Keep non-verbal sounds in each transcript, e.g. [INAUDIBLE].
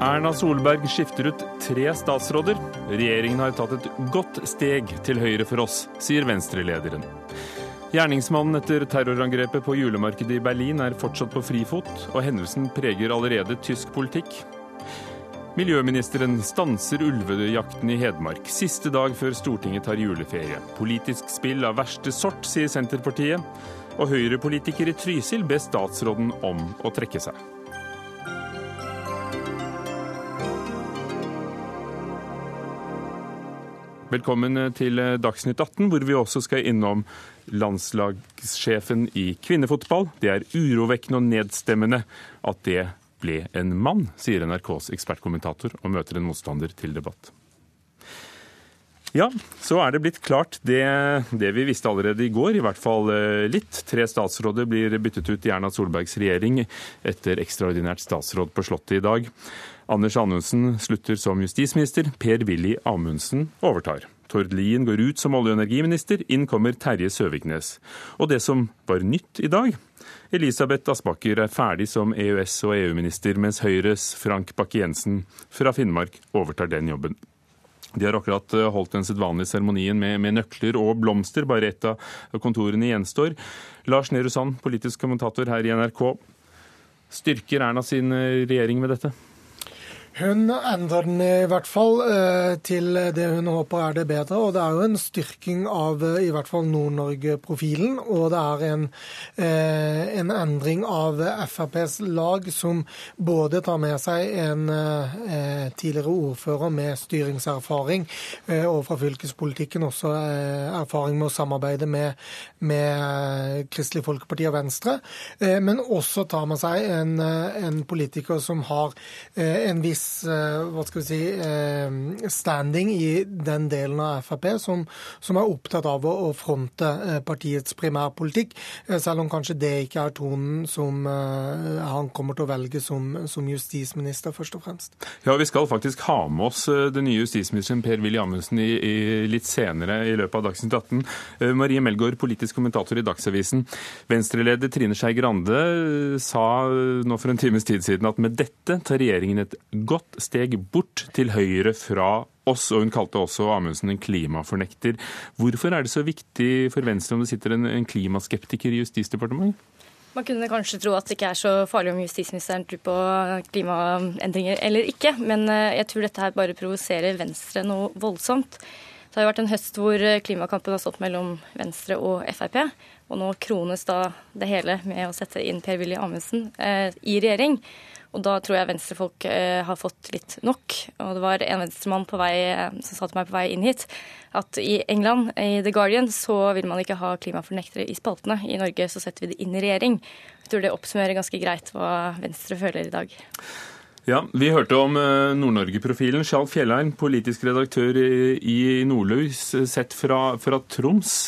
Erna Solberg skifter ut tre statsråder. Regjeringen har tatt et godt steg til høyre for oss, sier Venstre-lederen. Gjerningsmannen etter terrorangrepet på julemarkedet i Berlin er fortsatt på frifot, og hendelsen preger allerede tysk politikk. Miljøministeren stanser ulvejakten i Hedmark, siste dag før Stortinget tar juleferie. Politisk spill av verste sort, sier Senterpartiet. Og Høyre-politiker i Trysil ber statsråden om å trekke seg. Velkommen til Dagsnytt 18, hvor vi også skal innom landslagssjefen i kvinnefotball. Det er urovekkende og nedstemmende at det ble en mann, sier NRKs ekspertkommentator og møter en motstander til debatt. Ja, så er det blitt klart det, det, vi visste allerede i går, i hvert fall eh, litt. Tre statsråder blir byttet ut i Erna Solbergs regjering etter ekstraordinært statsråd på Slottet i dag. Anders Anundsen slutter som justisminister. Per-Willy Amundsen overtar. Tord Lien går ut som olje- og energiminister. Inn kommer Terje Søviknes. Og det som var nytt i dag Elisabeth Aspaker er ferdig som EØS- og EU-minister, mens Høyres Frank Bakke-Jensen fra Finnmark overtar den jobben. De har akkurat eh, holdt den sedvanlige seremonien med, med, nøkler og blomster. Bare ett av kontorene gjenstår. Lars Nehru Sand, politisk kommentator her i NRK. Styrker Erna sin eh, regjering med dette? Hun endrer den i hvert fall eh, til det hun håper er det bedre. Og det er jo en styrking av eh, i hvert fall Nord-Norge-profilen. Og det er en, eh, en, endring av FrPs lag som både tar med seg en tidligere ordfører med styringserfaring, og fra fylkespolitikken også erfaring med å samarbeide med, med Kristelig Folkeparti og Venstre. Men også tar med seg en, en politiker som har en viss hva skal vi si, eh, standing i den delen av Frp som, som er opptatt av å fronte eh, partiets primærpolitikk, selv om kanskje det ikke er tonen som han kommer til å velge som, som justisminister, først og fremst. Ja, Vi skal faktisk ha med oss den nye justisministeren Per-Willy Amundsen i, i litt senere i løpet av Dagsnytt 18. Marie Melgaard, politisk kommentator i Dagsavisen. Venstre-leder Trine Skei Grande sa nå for en times tid siden at med dette tar regjeringen et godt godt steg bort til høyre fra oss, og hun kalte også Amundsen en klimafornekter. Hvorfor er det så viktig for Venstre om det sitter en, en klimaskeptiker i Justisdepartementet? Man kunne kanskje tro at det ikke er så farlig om justisministeren tror på klimaendringer eller ikke, men eh, jeg tror dette her bare provoserer Venstre noe voldsomt. Det har jo vært en høst hvor klimakampen har stått mellom Venstre og Frp. Og nå krones da det hele med å sette inn Per-Willy Amundsen eh, i regjering. Og da tror jeg venstrefolk eh, har fått litt nok. Og det var en venstremann på vei, eh, som sa til meg på vei inn hit at i England, i The Guardian, så vil man ikke ha klimafornektere i spaltene. I Norge så setter vi det inn i regjering. Jeg tror det oppsummerer ganske greit hva Venstre føler i dag. Ja, Vi hørte om eh, Nord-Norge-profilen. Sjal Fjellheim, politisk redaktør i Nordlys, sett fra, fra Troms.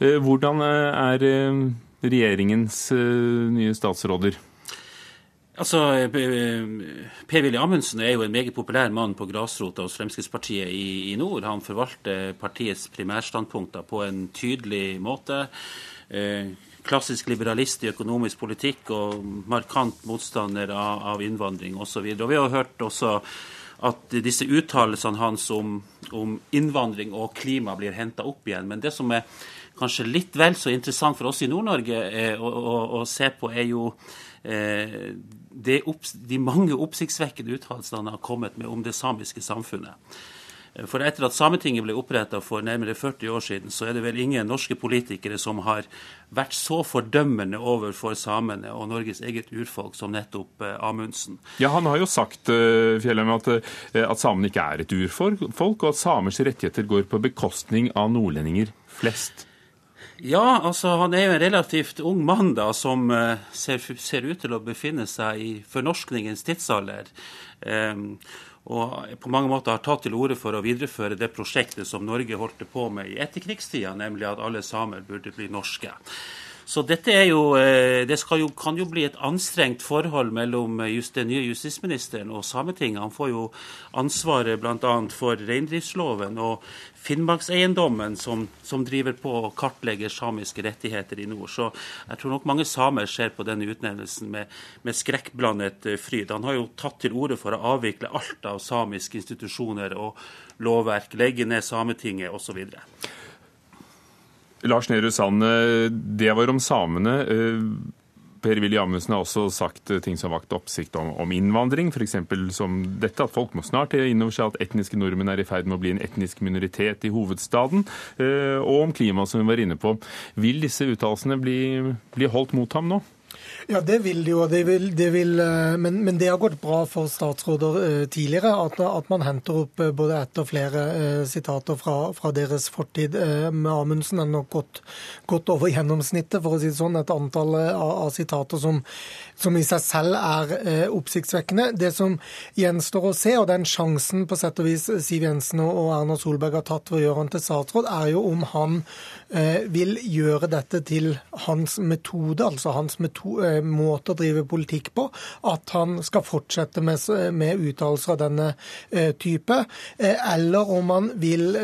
Hvordan er regjeringens nye statsråder? Altså, Per-Willy Amundsen er jo en meget populær mann på grasrota hos Fremskrittspartiet i, i, nord. Han forvalter partiets primærstandpunkter på en tydelig måte. Eh, klassisk liberalist i økonomisk politikk og markant motstander av, av innvandring osv. Vi har hørt også at disse uttalelsene hans om, om innvandring og klima blir henta opp igjen. Men det som er kanskje litt vel så interessant for oss i Nord-Norge eh, å, å, å se på, er jo de mange oppsiktsvekkende uttalelsene han har kommet med om det samiske samfunnet. Eh, for etter at Sametinget ble oppretta for nærmere 40 år siden, så er det vel ingen norske politikere som har vært så fordømmende overfor samene og Norges eget urfolk som nettopp eh, Amundsen. Ja, Han har jo sagt Fjellheim, at, at samene ikke er et urfolk, og at samers rettigheter går på bekostning av nordlendinger flest. Ja, altså han er jo en relativt ung mann da, som uh, ser, ser, ut til å befinne seg i fornorskningens tidsalder. Um, og på mange måter har tatt til orde for å videreføre det prosjektet som Norge holdt på med i etterkrigstida, nemlig at alle samer burde bli norske. Så dette jo, eh, det jo, kan jo bli et anstrengt forhold mellom just den nye justisministeren og Sametinget. Han får jo ansvaret bl.a. for reindriftsloven og Finnmarkseiendommen, som, som, driver på og kartlegger samiske rettigheter i nord. Så jeg tror nok mange samer ser på denne utnevnelsen med, med skrekkblandet eh, fryd. Han har jo tatt til orde for å avvikle alt av samiske institusjoner og lovverk, legge ned Sametinget osv. Lars Nehru Sand, eh, det var om samene. Eh, Per-Willy Amundsen har også sagt eh, ting som har vakt oppsikt om, om innvandring, f.eks. som dette at folk må snart inn over seg at etniske nordmenn er i ferd med å bli en etnisk minoritet i hovedstaden, og om klima, som vi var inne på. Vil disse uttalelsene bli, bli holdt mot ham nå? Ja, det vil det jo. Det vil, det vil, eh, men, men, det har gått bra for statsråder uh, tidligere at, at, man henter opp uh, både ett og flere sitater fra, fra, deres fortid. med Amundsen er nok gått, godt, over gjennomsnittet, for å si det sånn. Et antall av, av sitater som, som, i seg selv er oppsiktsvekkende. Det som gjenstår å se, og den sjansen på sett og vis Siv Jensen og Erna Solberg har tatt ved å gjøre han til statsråd, er jo om han vil gjøre dette til hans metode, altså hans metode Eh, måte å drive politikk på, at han skal fortsette med, med uttalelser av denne eh, type, eh, eller om han vil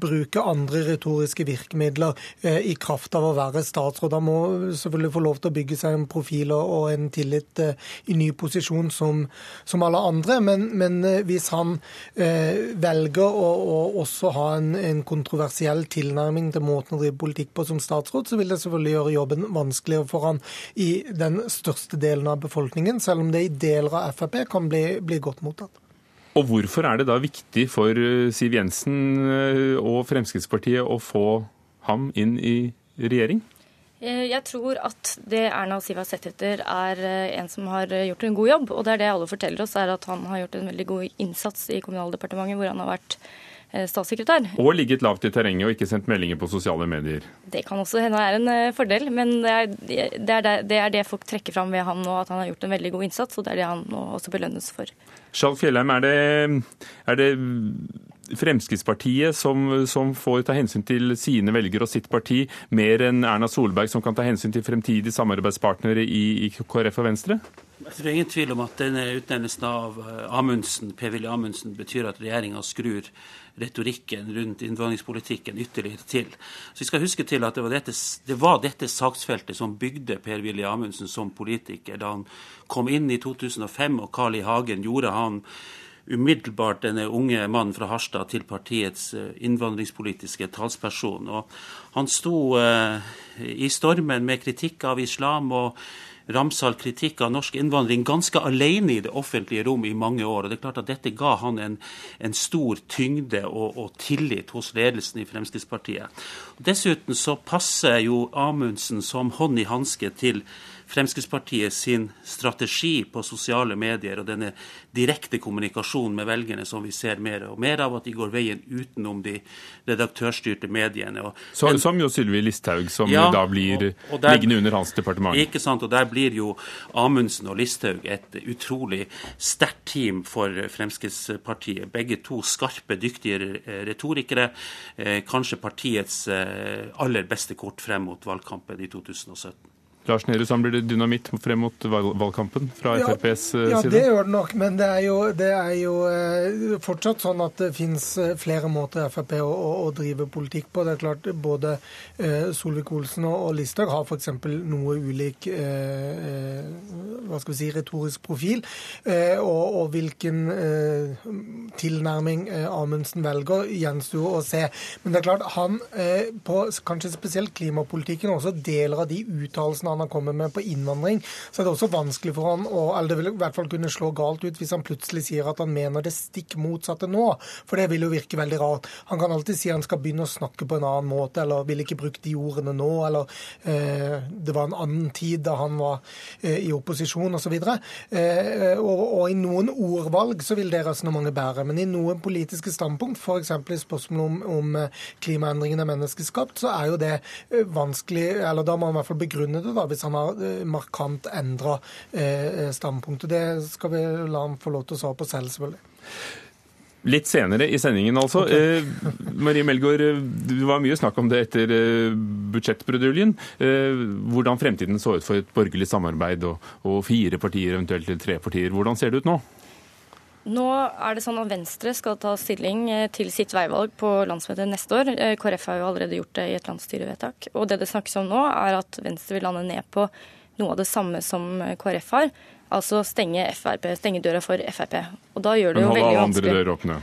bruke andre retoriske virkemidler i kraft av å være statsråd. Han må selvfølgelig få lov til å bygge seg en profil og en tillit i ny posisjon som, som alle andre, men, men, hvis han velger å, å også ha en, en, kontroversiell tilnærming til måten å drive politikk på som statsråd, så vil det selvfølgelig gjøre jobben vanskeligere for han i den største delen av befolkningen, selv om det i deler av Frp kan bli, bli godt mottatt. Og Hvorfor er det da viktig for eh, Siv Jensen eh, og Fremskrittspartiet å få ham inn i regjering? Eh, jeg tror at det Erna Siv har sett etter, er en som har gjort en god jobb. Og det er det alle forteller oss, er at han har gjort en veldig god innsats i Kommunaldepartementet, hvor han har vært statssekretær. Og ligget lavt i terrenget og ikke sendt meldinger på sosiale medier. Det kan også hende er en eh, fordel, men det er det, er det, er folk trekker fram ved ham nå, at han har gjort en veldig god innsats, og det er det han nå også belønnes for. Skjalg Fjellheim, er det, er det Fremskrittspartiet som, som, får ta hensyn til sine velgere og sitt parti, mer enn Erna Solberg som kan ta hensyn til fremtidige samarbeidspartnere i, i KrF og Venstre? Jeg tror ingen tvil om at denne utnevnelsen av eh, Amundsen, Per-Willy Amundsen betyr at regjeringa skrur retorikken rundt innvandringspolitikken ytterligere til. Så Vi skal huske til at det var dette, det var dette saksfeltet som bygde Per-Willy Amundsen som politiker. Da han kom inn i 2005 og Carl I. Hagen gjorde han umiddelbart denne unge mannen fra Harstad til partiets eh, innvandringspolitiske talsperson. Og han sto uh, i stormen med kritikk av islam og ramsal kritikk av norsk innvandring ganske alene i det offentlige rom i mange år. og det er klart at Dette ga han en, en stor tyngde og, og, tillit hos ledelsen i Fremskrittspartiet. Dessuten så passer jo Amundsen som hånd i hanske til Fremskrittspartiet sin strategi på sosiale medier og denne direkte kommunikasjonen med velgerne som vi ser mer og mer av, at de går veien utenom de redaktørstyrte mediene. Så, en, som jo Sylvi Listhaug, som ja, da blir og, og der, liggende under hans departement. Ikke sant, og Der blir jo Amundsen og Listhaug et utrolig sterkt team for Fremskrittspartiet. Begge to skarpe, dyktige retorikere. Eh, kanskje partiets eh, aller beste kort frem mot valgkampen i 2017. Lars Nehru Sand, blir det dynamitt frem mot valgkampen fra ja, FrPs eh, side? Ja, det gjør det nok. Men det er jo, det er jo eh, fortsatt sånn at det finnes eh, flere måter Frp å, å, å, drive politikk på. Det er klart Både Solvik-Olsen og, Listhaug har f.eks. noe ulik eh, hva skal vi si, retorisk profil. Eh, og, og, hvilken tilnærming Amundsen velger, gjenstår å se. Men det er klart, han på kanskje spesielt klimapolitikken og også deler av de uttalelsene han har kommet med på innvandring, så er det også vanskelig for han å Eller det vil i hvert fall kunne slå galt ut hvis han plutselig sier at han mener det stikk motsatte nå. For det vil jo virke veldig rart. Han kan alltid si han skal begynne å snakke på en annen måte, eller vil ikke bruke de ordene nå, eller eh, det var en annen tid da han var eh, i opposisjon osv. Eh, og, og i noen ordvalg så vil det resonnementet bære. Men i noen politiske standpunkt, f.eks. i spørsmålet om, om eh, klimaendringene er menneskeskapt, så er jo det eh, vanskelig, eller da må man i hvert fall begrunne det, da, hvis han har eh, markant endra eh, standpunktet. Det skal vi la ham få lov til å svare på selv, selvfølgelig. Litt senere i sendingen, altså. Okay. Eh, Marie Melgaard, det var mye snakk om det etter eh, budsjettbruduljen. Eh, hvordan fremtiden så ut for et borgerlig samarbeid og, og fire partier, eventuelt tre partier. Hvordan ser det ut nå? Nå er det sånn at Venstre skal ta stilling eh, til sitt veivalg på landsmøtet neste år. Eh, KrF har jo allerede gjort det i et landsstyrevedtak. Og det det snakkes om nå, er at Venstre vil lande ned på noe av det samme som KrF har. Altså stenge, FRP, stenge døra for Frp. Og da gjør det jo veldig vanskelig. Andre dører åpne.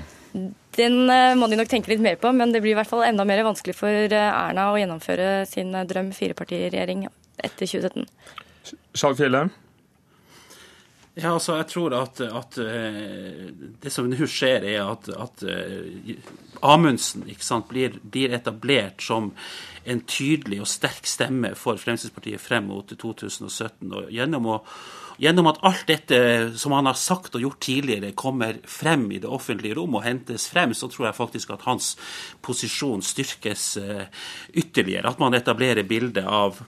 Den eh, må de nok tenke litt mer på, men det blir i hvert fall enda mer vanskelig for Erna å gjennomføre sin drøm firepartiregjering etter 2017. Sjag Fjellheim? Ja, altså jeg tror at, at uh, det som nå skjer, er at, at uh, Amundsen blir, blir, etablert som en tydelig og sterk stemme for Fremskrittspartiet frem mot 2017. og gjennom, å, gjennom at alt dette som han har sagt og gjort tidligere, kommer frem i det offentlige rom og hentes frem, så tror jeg faktisk at hans posisjon styrkes uh, ytterligere. At man etablerer bildet av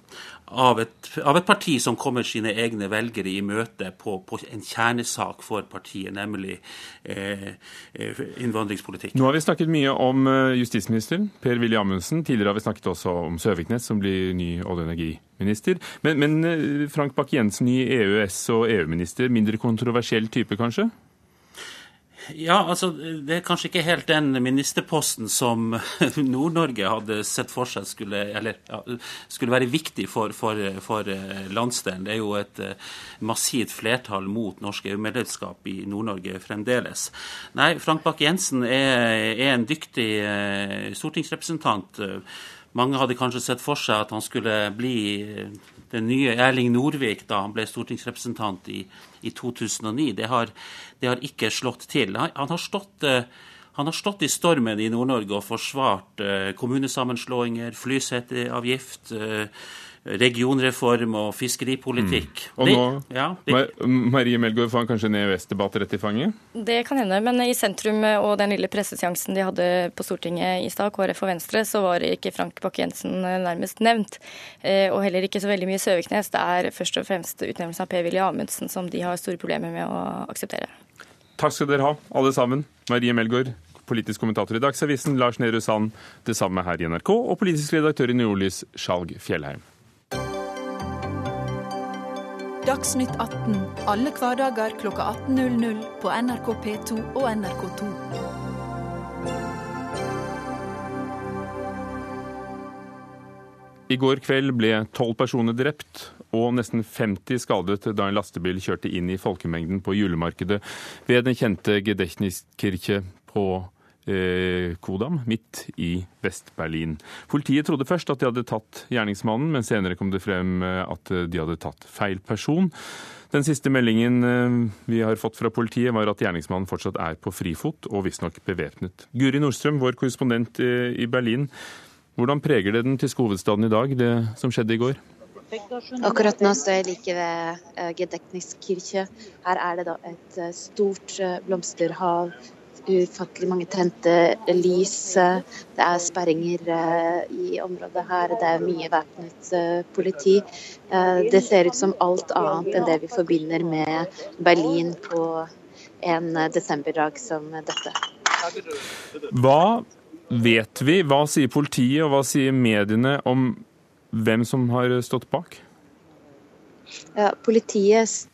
av et, av et, parti som kommer sine egne velgere i møte på, på en kjernesak for partiet, nemlig eh, eh innvandringspolitikk. Nå har vi snakket mye om eh, justisministeren, Per-Willy Amundsen. Tidligere har vi snakket også om Søviknes, som blir ny olje- og energiminister. Men, men eh, Frank Bakke-Jensen, ny EØS- og EU-minister, mindre kontroversiell type, kanskje? Ja, altså det er kanskje ikke helt den ministerposten som [LAUGHS] Nord-Norge hadde sett for seg skulle, eller, ja, skulle være viktig for, for, for, eh, landsdelen. Det er jo et eh, massivt flertall mot norsk EU-medlemskap i Nord-Norge fremdeles. Nei, Frank Bakke-Jensen er, er, en dyktig eh, stortingsrepresentant. Mange hadde kanskje sett for seg at han skulle bli den nye Erling Norvik da han ble stortingsrepresentant i, i 2009. Det har, det har, ikke slått til. Han, han, har stått, eh, han, har stått, i stormen i Nord-Norge og forsvart eh, kommunesammenslåinger, flyseteavgift. Eh, regionreform og fiskeripolitikk. Mm. Og nå, ja, de, Marie Melgaard, får han kanskje en EØS-debatt rett i fanget? Det kan hende, men i sentrum og den lille presseseansen de hadde på Stortinget i stad, KrF og Venstre, så var ikke Frank Bakke-Jensen eh, nærmest nevnt. Eh, og heller ikke så veldig mye Søviknes. Det er først og fremst utnevnelsen av Per-Willy Amundsen som de har store problemer med å akseptere. Takk skal dere ha, alle sammen. Marie Melgaard, politisk kommentator i Dagsavisen, Lars Nehru Sand, det samme her i NRK, og politisk redaktør i Nordlys, Skjalg Fjellheim. Dagsnytt 18 alle hverdager kl 18.00 på NRK P2 og NRK2. I går kveld ble tolv personer drept og nesten 50 skadet da en lastebil kjørte inn i folkemengden på julemarkedet ved den kjente Gedechniskirche på Kodam, midt i Vest-Berlin. Politiet trodde først at de hadde tatt gjerningsmannen, men senere kom det frem eh, at de hadde tatt feil person. Den siste meldingen eh, vi har fått fra politiet, var at gjerningsmannen fortsatt er på frifot og visstnok bevæpnet. Guri Nordstrøm, vår korrespondent i Berlin. Hvordan preger det den tyske hovedstaden i dag, det som skjedde i går? Akkurat nå står jeg like ved Gedekniskirche. Her er det da et stort blomsterhav ufattelig mange tente lys. Det er sperringer eh, i området her. Det er mye væpnet eh, politi. Eh, det ser ut som alt annet enn det vi forbinder med Berlin på en desemberdag som dette. Hva vet vi, hva sier politiet og hva sier mediene om hvem som har stått bak? Ja, politiet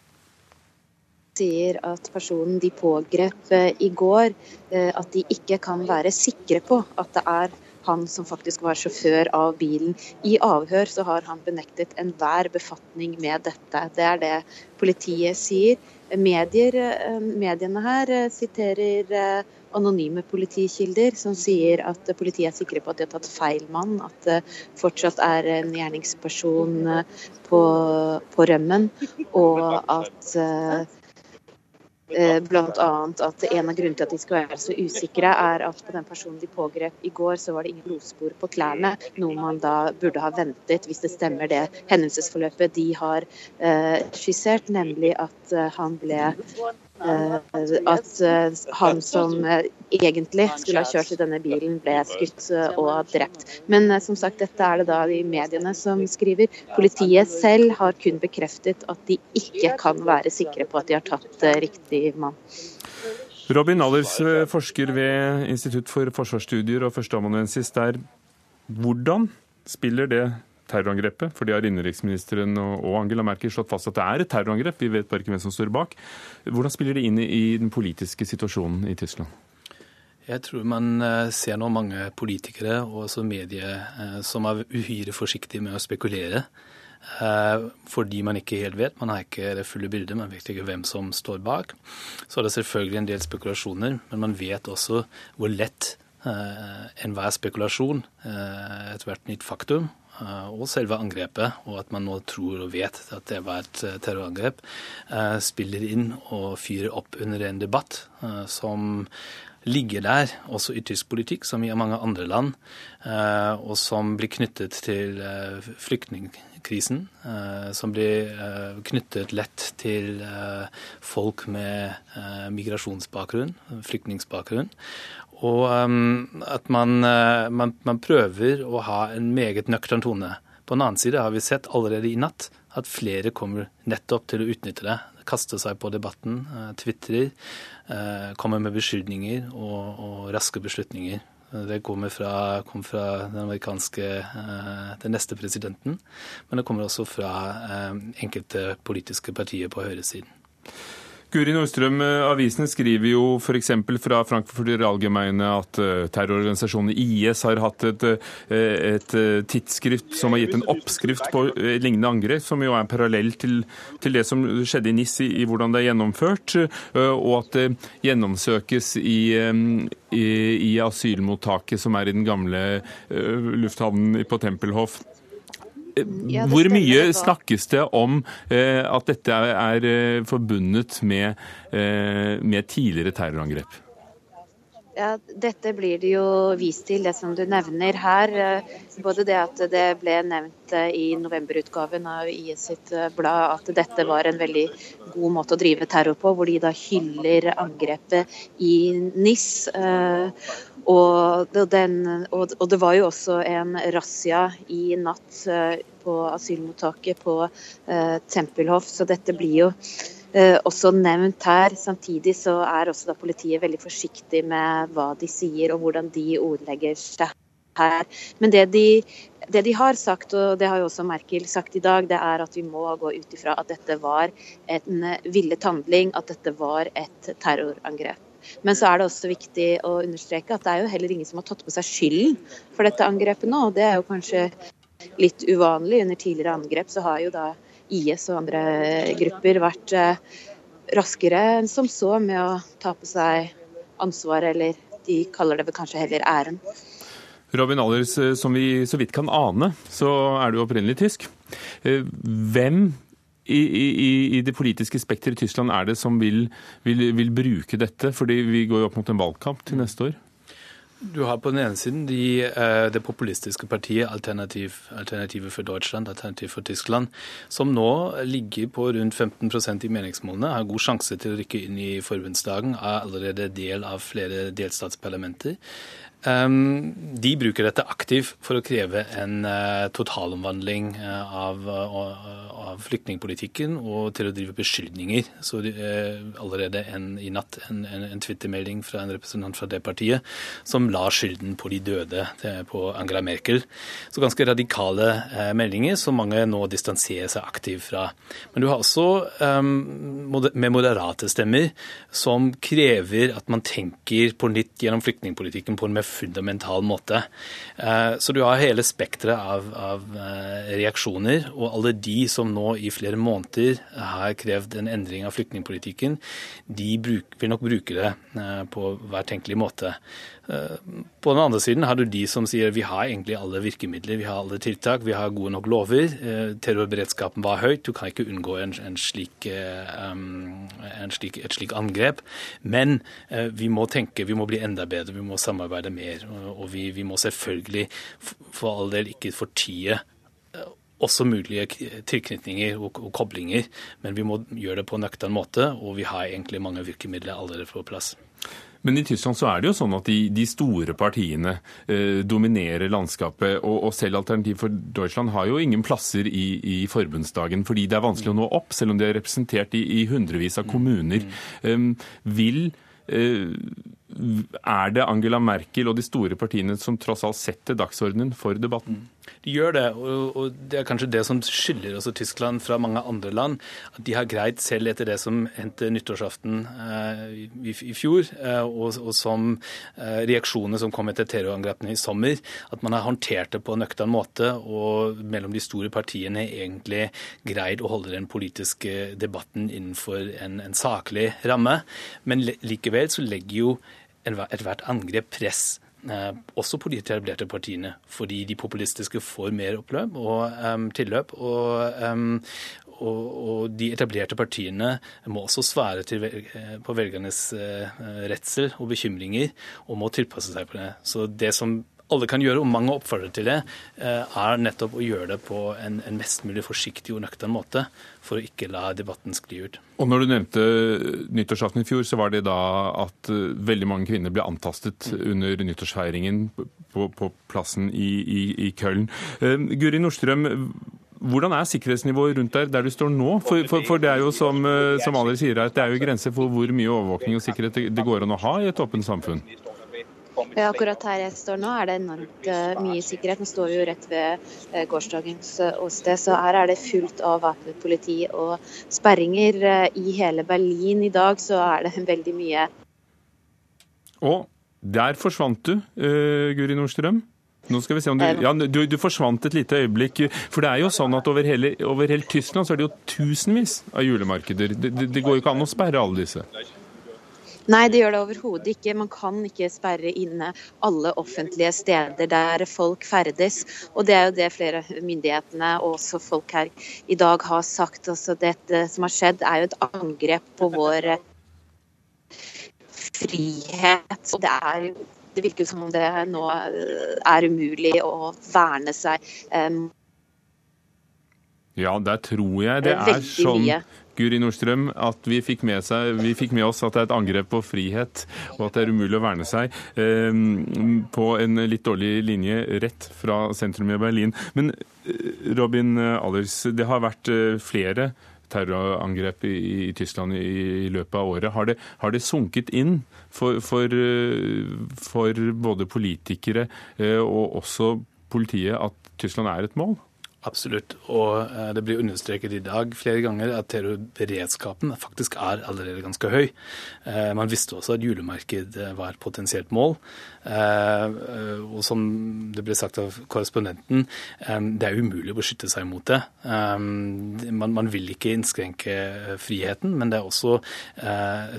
sier at personen de pågrep eh, i går, eh, at de ikke kan være sikre på at det er han som faktisk var sjåfør av bilen. I avhør så har han benektet enhver befatning med dette. Det er det politiet sier. Medier, eh, mediene her siterer anonyme politikilder som sier at politiet er sikre på at de har tatt feil mann, at det fortsatt er en gjerningsperson på, på rømmen, og at Bl.a. at en av grunnene til at de skal være så usikre, er at på den personen de pågrep i går, så var det ingen blodspor på klærne. Noe man da burde ha ventet, hvis det stemmer det hendelsesforløpet de har eh, skissert, nemlig at eh, han ble Eh, at eh, han som eh, egentlig skulle ha kjørt i denne bilen, ble skutt og drept. Men som sagt, dette er det da de mediene som skriver. Politiet selv har kun bekreftet at de ikke kan være sikre på at de har tatt riktig mann. Robin Allers, forsker ved Institutt for forsvarsstudier og førsteamanuensis der. Hvordan spiller det terrorangrepet? For det har innenriksministeren og Angela Merkel slått fast at det er et terrorangrep. Vi vet bare ikke hvem som står bak. Hvordan spiller det inn i den politiske situasjonen i Tyskland? Jeg tror man eh, ser nå mange politikere og også medier eh, som er uhyre forsiktige med å spekulere. Eh, fordi man ikke helt vet. Man har ikke det fulle bildet, man vet ikke hvem som står bak. Så er det selvfølgelig en del spekulasjoner, men man vet også hvor lett enhver spekulasjon, ethvert nytt faktum, og selve angrepet, og at man nå tror og vet at det var et terrorangrep, spiller inn og fyrer opp under en debatt som ligger der, også i tysk politikk, som i mange andre land, eh, og som blir knyttet til eh, flyktningkrisen. Eh, som blir knyttet lett til folk med migrasjonsbakgrunn, flyktningsbakgrunn. Og at man, man, man prøver å ha en meget nøktern tone. På den annen side har vi sett allerede i natt at flere kommer nettopp til å utnytte det. Kaste seg på debatten, tvitrer, Eh, kommer med beskyldninger og, og raske beslutninger. Det kommer fra, kom fra den amerikanske eh, den neste presidenten, men det kommer også fra eh, enkelte politiske partier på høyresiden. Guri Nordstrøm, eh, avisene skriver jo f.eks. fra Frankfurter Allgemeine at eh, terrororganisasjonen IS har hatt et, eh, et, tidsskrift som har gitt en oppskrift på et lignende angrep, som jo er parallell til, til, det som skjedde i NIS i, i, hvordan det er gjennomført, og at det gjennomsøkes i, i, i asylmottaket som er i den gamle lufthavnen på Tempelhof. Ja, Hvor mye snakkes det om eh, at dette er, eh, forbundet med, eh, med tidligere terrorangrep? Ja, Dette blir det jo vist til, det som du nevner her. Eh, både det at det ble nevnt eh, i novemberutgaven av IS sitt blad at dette var en veldig god måte å drive terror på, hvor de da hyller angrepet i NIS. Og, den, og, det var jo også en razzia i natt på asylmottaket på Tempelhof, så dette blir jo også nevnt her. Samtidig så er også da politiet veldig forsiktig med hva de sier og hvordan de ordlegger seg her. Men det de, det de har sagt, og det har jo også Merkel sagt i dag, det er at vi må gå ut ifra at dette var en villet handling, at dette var et terrorangrep. Men så er det også viktig å understreke at det er jo heller ingen som har tatt på seg skylden for dette angrepet nå. og Det er jo kanskje litt uvanlig. Under tidligere angrep så har jo da IS og andre grupper vært eh, raskere enn som så med å ta på seg ansvaret, eller de kaller det vel kanskje heller æren. Robin Allers, eh, som vi så vidt kan ane, så er du opprinnelig tysk. Eh, hvem i, i, i det politiske spekteret i Tyskland er det som vil, vil, vil, bruke dette? Fordi vi går jo opp mot en valgkamp til neste år. Du har på den ene siden de, eh, det populistiske partiet Alternativ, Alternativet for Deutschland, Alternativ for Tyskland, som nå ligger på rundt 15% i meningsmålene, har god sjanse til å rykke inn i forbundsdagen, er allerede del av flere delstatsparlamenter. Ehm, de bruker dette aktivt for å kreve en uh, totalomvandling uh, av, uh, av, flyktningpolitikken og til å drive beskyldninger. Så allerede en, i natt en, en, en twittermelding fra en representant fra det partiet som la skylden på de døde på Angela Merkel. Så ganske radikale meldinger som mange nå distanserer seg aktivt fra. Men du har også um, med moderate stemmer som krever at man tenker på nytt gjennom flyktningpolitikken på en mer fundamental måte. Eh, så du har hele spekteret av, av, eh, reaksjoner. Og alle de som nå i flere måneder har krevd en endring av flyktningpolitikken, de bruk, vil nok bruke det eh, på hver tenkelig måte. På den andre siden har du de som sier vi har egentlig alle virkemidler, vi har alle tiltak, vi har gode nok lover. Terrorberedskapen var høyt, du kan ikke unngå en, en slik, en slik, et slik angrep. Men vi må tenke, vi må bli enda bedre, vi må samarbeide mer. Og vi, vi må selvfølgelig for all del ikke fortie eh, også mulige tilknytninger og, og, koblinger, men vi må gjøre det på en nøktern måte, og vi har egentlig mange virkemidler allerede på plass. Men i Tyskland så er det jo sånn at de, de store partiene eh, dominerer landskapet. Og, og, selv Alternativ for Deutschland har jo ingen plasser i, i, forbundsdagen, fordi det er vanskelig å nå opp, selv om de er representert i, i hundrevis av kommuner. Um, vil Er det Angela Merkel og de store partiene som tross alt setter dagsordenen for debatten? De gjør det, og, det er kanskje det som skiller også Tyskland fra mange andre land. At de har greid, selv etter det som hendte nyttårsaften eh, i, fjor, eh, og, som eh, reaksjonene som kom etter terrorangrepene i sommer, at man har håndtert det på en nøktern måte, og mellom de store partiene egentlig greid å holde den politiske debatten innenfor en, en saklig ramme. Men likevel så legger jo ethvert angrep press også på de etablerte partiene, fordi de populistiske får mer oppløp og tilløp. Og, og, de etablerte partiene må også svare eh, på velgernes uh, redsel og bekymringer, og må tilpasse seg på det. Så det som alle kan gjøre, og mange oppfordrer til det, eh, er nettopp å gjøre det på en, en mest mulig forsiktig og nøktern måte, for å ikke la debatten skli ut. Og Når du nevnte nyttårsaften i fjor, så var det da at eh, veldig mange kvinner ble antastet under nyttårsfeiringen på, på plassen i, i, i Köln. Uh, Guri Nordstrøm, hvordan er sikkerhetsnivået rundt der, der du står nå? For, for, for det er jo som, som alle sier her, det er jo grenser for hvor mye overvåkning og sikkerhet det går an å ha i et åpent samfunn? Akkurat her jeg står nå er det enormt eh, mye sikkerhet. Nå står vi jo rett ved eh, gårsdagens eh, åsted, så her er det fullt av væpnet politi og sperringer. I hele Berlin i dag så er det [LAUGHS] veldig mye. Og der forsvant du, Guri Nordstrøm. Nå skal vi se om du, ja, du, du, forsvant et lite øyeblikk. For det er jo sånn at over hele, over hele Tyskland så er det jo tusenvis av julemarkeder. Det, det, det går jo ikke an å sperre alle disse. Nei, det gjør det overhodet ikke. Man kan ikke sperre inne alle offentlige steder der folk ferdes. Og det er jo det flere myndighetene og også folk her i dag har sagt. Altså, dette som har skjedd er jo et angrep på vår frihet. Og det er det virker som om det nå er umulig å verne seg. Ja, der tror jeg det er sånn Guri Nordstrøm, at vi fikk, seg, vi fikk, med oss at det er et angrep på frihet, og at det er umulig å verne seg, eh, på en litt dårlig linje rett fra sentrum i Berlin. Men eh, Robin Allers, det har vært eh, flere terrorangrep i, Tyskland i, i, løpet av året. Har det, har det sunket inn for, for, for både politikere og også politiet at Tyskland er et mål? Absolutt. Og eh, det blir understreket i dag flere ganger at terrorberedskapen faktisk er allerede ganske høy. Eh, man visste også at julemarked eh, var et potensielt mål. Og som det ble sagt av korrespondenten, det er umulig å beskytte seg mot det. Man vil ikke innskrenke friheten, men det er også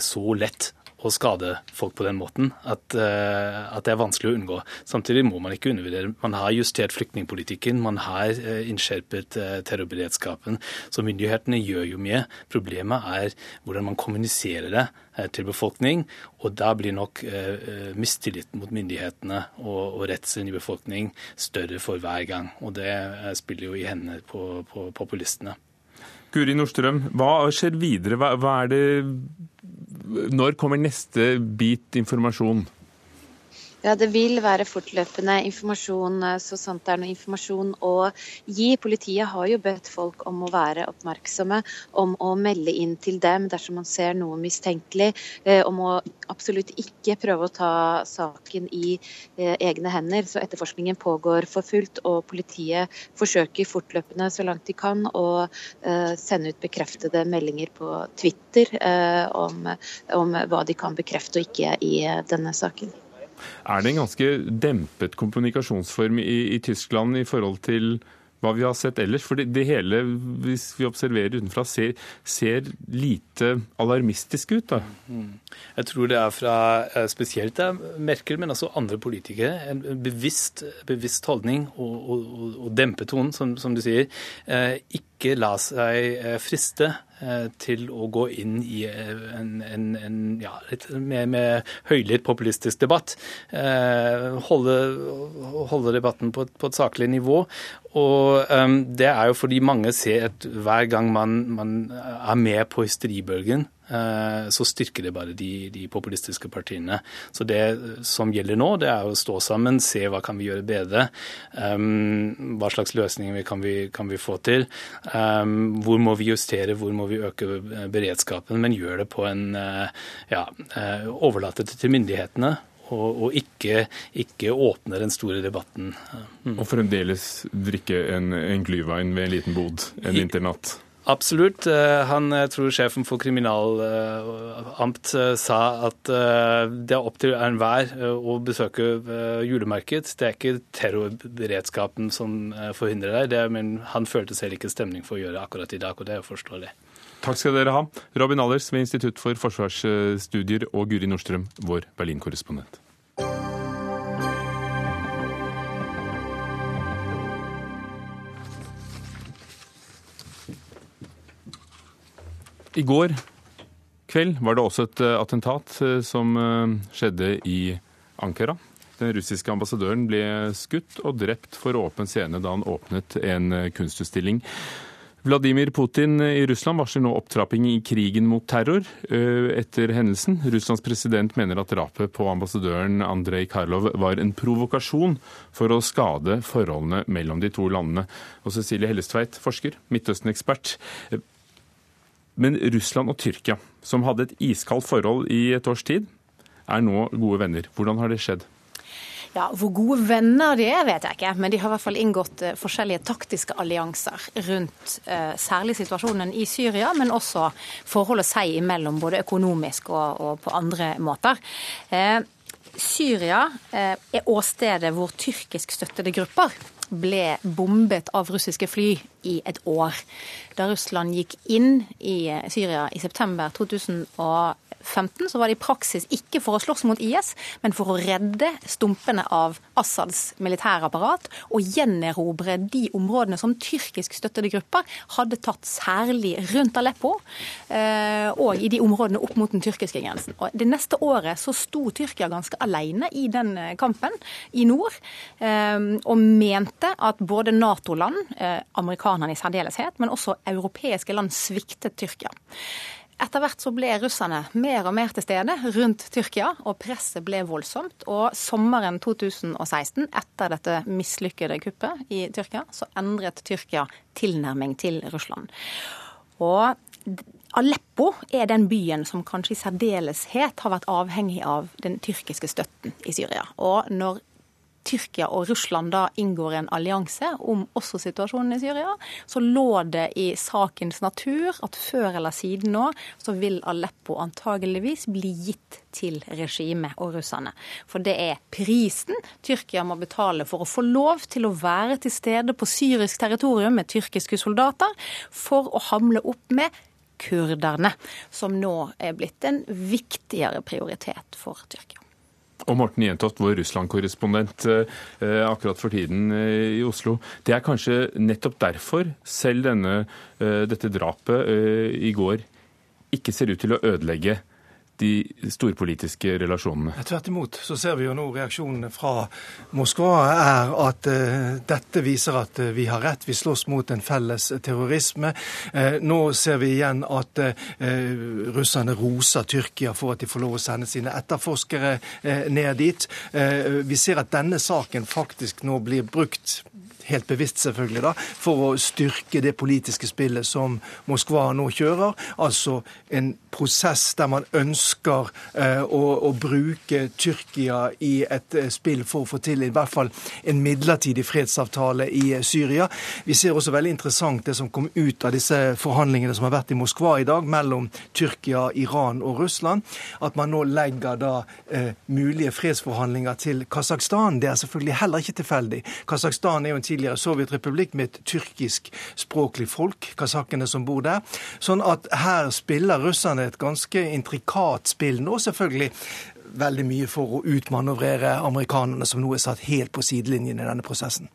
så lett å skade folk på den måten at, uh, at, det er vanskelig å unngå. Samtidig må man ikke undervurdere. Man har justert flyktningpolitikken, man har uh, innskjerpet uh, terrorberedskapen. Så myndighetene gjør jo mye. Problemet er hvordan man kommuniserer det til befolkning. Og da blir nok mistilliten mot myndighetene og, og redselen i befolkning større for hver gang. Og det spiller jo i hendene på, på populistene. Guri Nordstrøm, hva skjer videre? Hva, hva er det når kommer neste bit informasjon? Ja, Det vil være fortløpende informasjon eh, så sant det er noe informasjon å gi. Politiet har jo bedt folk om å være oppmerksomme, om å melde inn til dem dersom man ser noe mistenkelig. Eh, om å absolutt ikke prøve å ta saken i eh, egne hender. Så etterforskningen pågår for fullt, og politiet forsøker fortløpende så langt de kan å sende ut bekreftede meldinger på Twitter om, om hva de kan bekrefte og ikke i denne saken. Er det en ganske dempet kommunikasjonsform i, i Tyskland i forhold til hva vi har sett ellers? For det, det hele, hvis vi observerer utenfra, ser, ser lite alarmistisk ut. da. Mm. Jeg tror det er fra eh, spesielt Merkel, men også andre politikere, en bevisst, bevisst holdning og, og, og dempe tonen, som, som, du sier. Eh, ikke la seg eh, friste til å gå inn i eh, en, en, en ja, litt mer, mer høylytt populistisk debatt. Eh, holde, holde debatten på, på, et saklig nivå. Og um, det er jo fordi mange ser at hver gang man, man er med på hysteribølgen, eh, så styrker det bare de, de, populistiske partiene. Så det som gjelder nå, det er å stå sammen, se hva kan vi gjøre bedre. Um, hva slags løsninger kan vi, kan vi få til. Um, hvor må vi justere, hvor må vi øke beredskapen. Men gjør det på en ja, overlate det til myndighetene og, og ikke, ikke, åpne den store debatten. Mm. Og fremdeles drikke en, en glyvein ved en liten bod en vinternatt? Absolutt. Eh, han, jeg tror sjefen for kriminalamt eh, sa at eh, det er opp til enhver å besøke julemarked. Det er ikke terrorberedskapen som forhindrer deg, men han følte selv ikke stemning for å gjøre akkurat i dag, og det er forståelig. Takk skal dere ha. Robin Allers ved Institutt for forsvarsstudier og Guri Nordstrøm, vår Berlin-korrespondent. I går kveld var det også et eh, attentat eh, som eh, skjedde i Ankara. Den russiske ambassadøren ble skutt og drept for åpen scene da han åpnet en kunstutstilling. Vladimir Putin i Russland varsler nå opptrapping i krigen mot terror etter hendelsen. Russlands president mener at drapet på ambassadøren Andrej Karlov var en provokasjon for å skade forholdene mellom de to landene. Og Cecilie Hellestveit, forsker, Midtøsten-ekspert. Men Russland og Tyrkia, som hadde et iskaldt forhold i et års tid, er nå gode venner. Hvordan har det skjedd? Ja, Hvor gode venner de er, vet jeg ikke, men de har i hvert fall inngått uh, forskjellige taktiske allianser rundt uh, særlig situasjonen i Syria, men også forholdet seg imellom, både økonomisk og, og på andre måter. Uh, Syria er åstedet hvor tyrkisk støttede grupper ble bombet av russiske fly i et år. Da Russland gikk inn i Syria i september 2011, 15 så var det i praksis ikke for å slåss mot IS, men for å redde stumpene av Assads militærapparat og gjenerobre de områdene som tyrkisk støttede grupper hadde tatt særlig rundt Aleppo, eh, og i de områdene opp mot den tyrkiske grensen. Og Det neste året så sto Tyrkia ganske alene i den eh, kampen i nord, eh, og mente at både Nato-land, amerikanerne i særdeleshet, men også europeiske land sviktet Tyrkia. Etter hvert så ble russerne mer og mer til stede rundt Tyrkia, og presset ble voldsomt. Og sommeren 2016, etter dette mislykkede kuppet i Tyrkia, så endret Tyrkia tilnærming til Russland. Og Aleppo er den byen som kanskje i særdeleshet har vært avhengig av den tyrkiske støtten i Syria. Og når Tyrkia og Russland da inngår en allianse om også situasjonen i Syria, så lå det i sakens natur at før eller siden nå så vil Aleppo antageligvis bli gitt til regimet og russerne. For det er prisen Tyrkia må betale for å få lov til å være til stede på syrisk territorium med tyrkiske soldater, for å hamle opp med kurderne, som nå er blitt en viktigere prioritet for Tyrkia. Og Morten Jentoft, vår Russland-korrespondent eh, akkurat for tiden eh, i Oslo. Det er kanskje nettopp derfor selv denne, eh, dette drapet i går ikke ser ut til å ødelegge de storpolitiske relasjonene? Tvert imot så ser vi jo nå reaksjonene fra Moskva er at uh, dette viser at uh, vi har rett. Vi slåss mot en felles terrorisme. Uh, nå ser vi igjen at russerne roser Tyrkia for at de får lov å sende sine etterforskere ned dit. vi ser at denne saken faktisk nå blir brukt helt bevisst selvfølgelig, da, for å styrke det politiske spillet som Moskva nå kjører. Altså en prosess der man ønsker eh, å, å, bruke Tyrkia i et eh, spill for å få til i hvert fall en midlertidig fredsavtale i eh, Syria. Vi ser også veldig interessant det som kom ut av disse forhandlingene som har vært i Moskva i dag, mellom Tyrkia, Iran og Russland. At man nå legger da eh, mulige fredsforhandlinger til Kasakhstan. Det er selvfølgelig heller ikke tilfeldig. Kasakhstan er jo en tidligere sovjetrepublikk med et tyrkiskspråklig folk, kasakkene som bor der. Sånn at her spiller russerne et ganske intrikat spill nå, selvfølgelig. Veldig mye for å utmanøvrere amerikanerne, som nå er satt helt på sidelinjen i denne prosessen.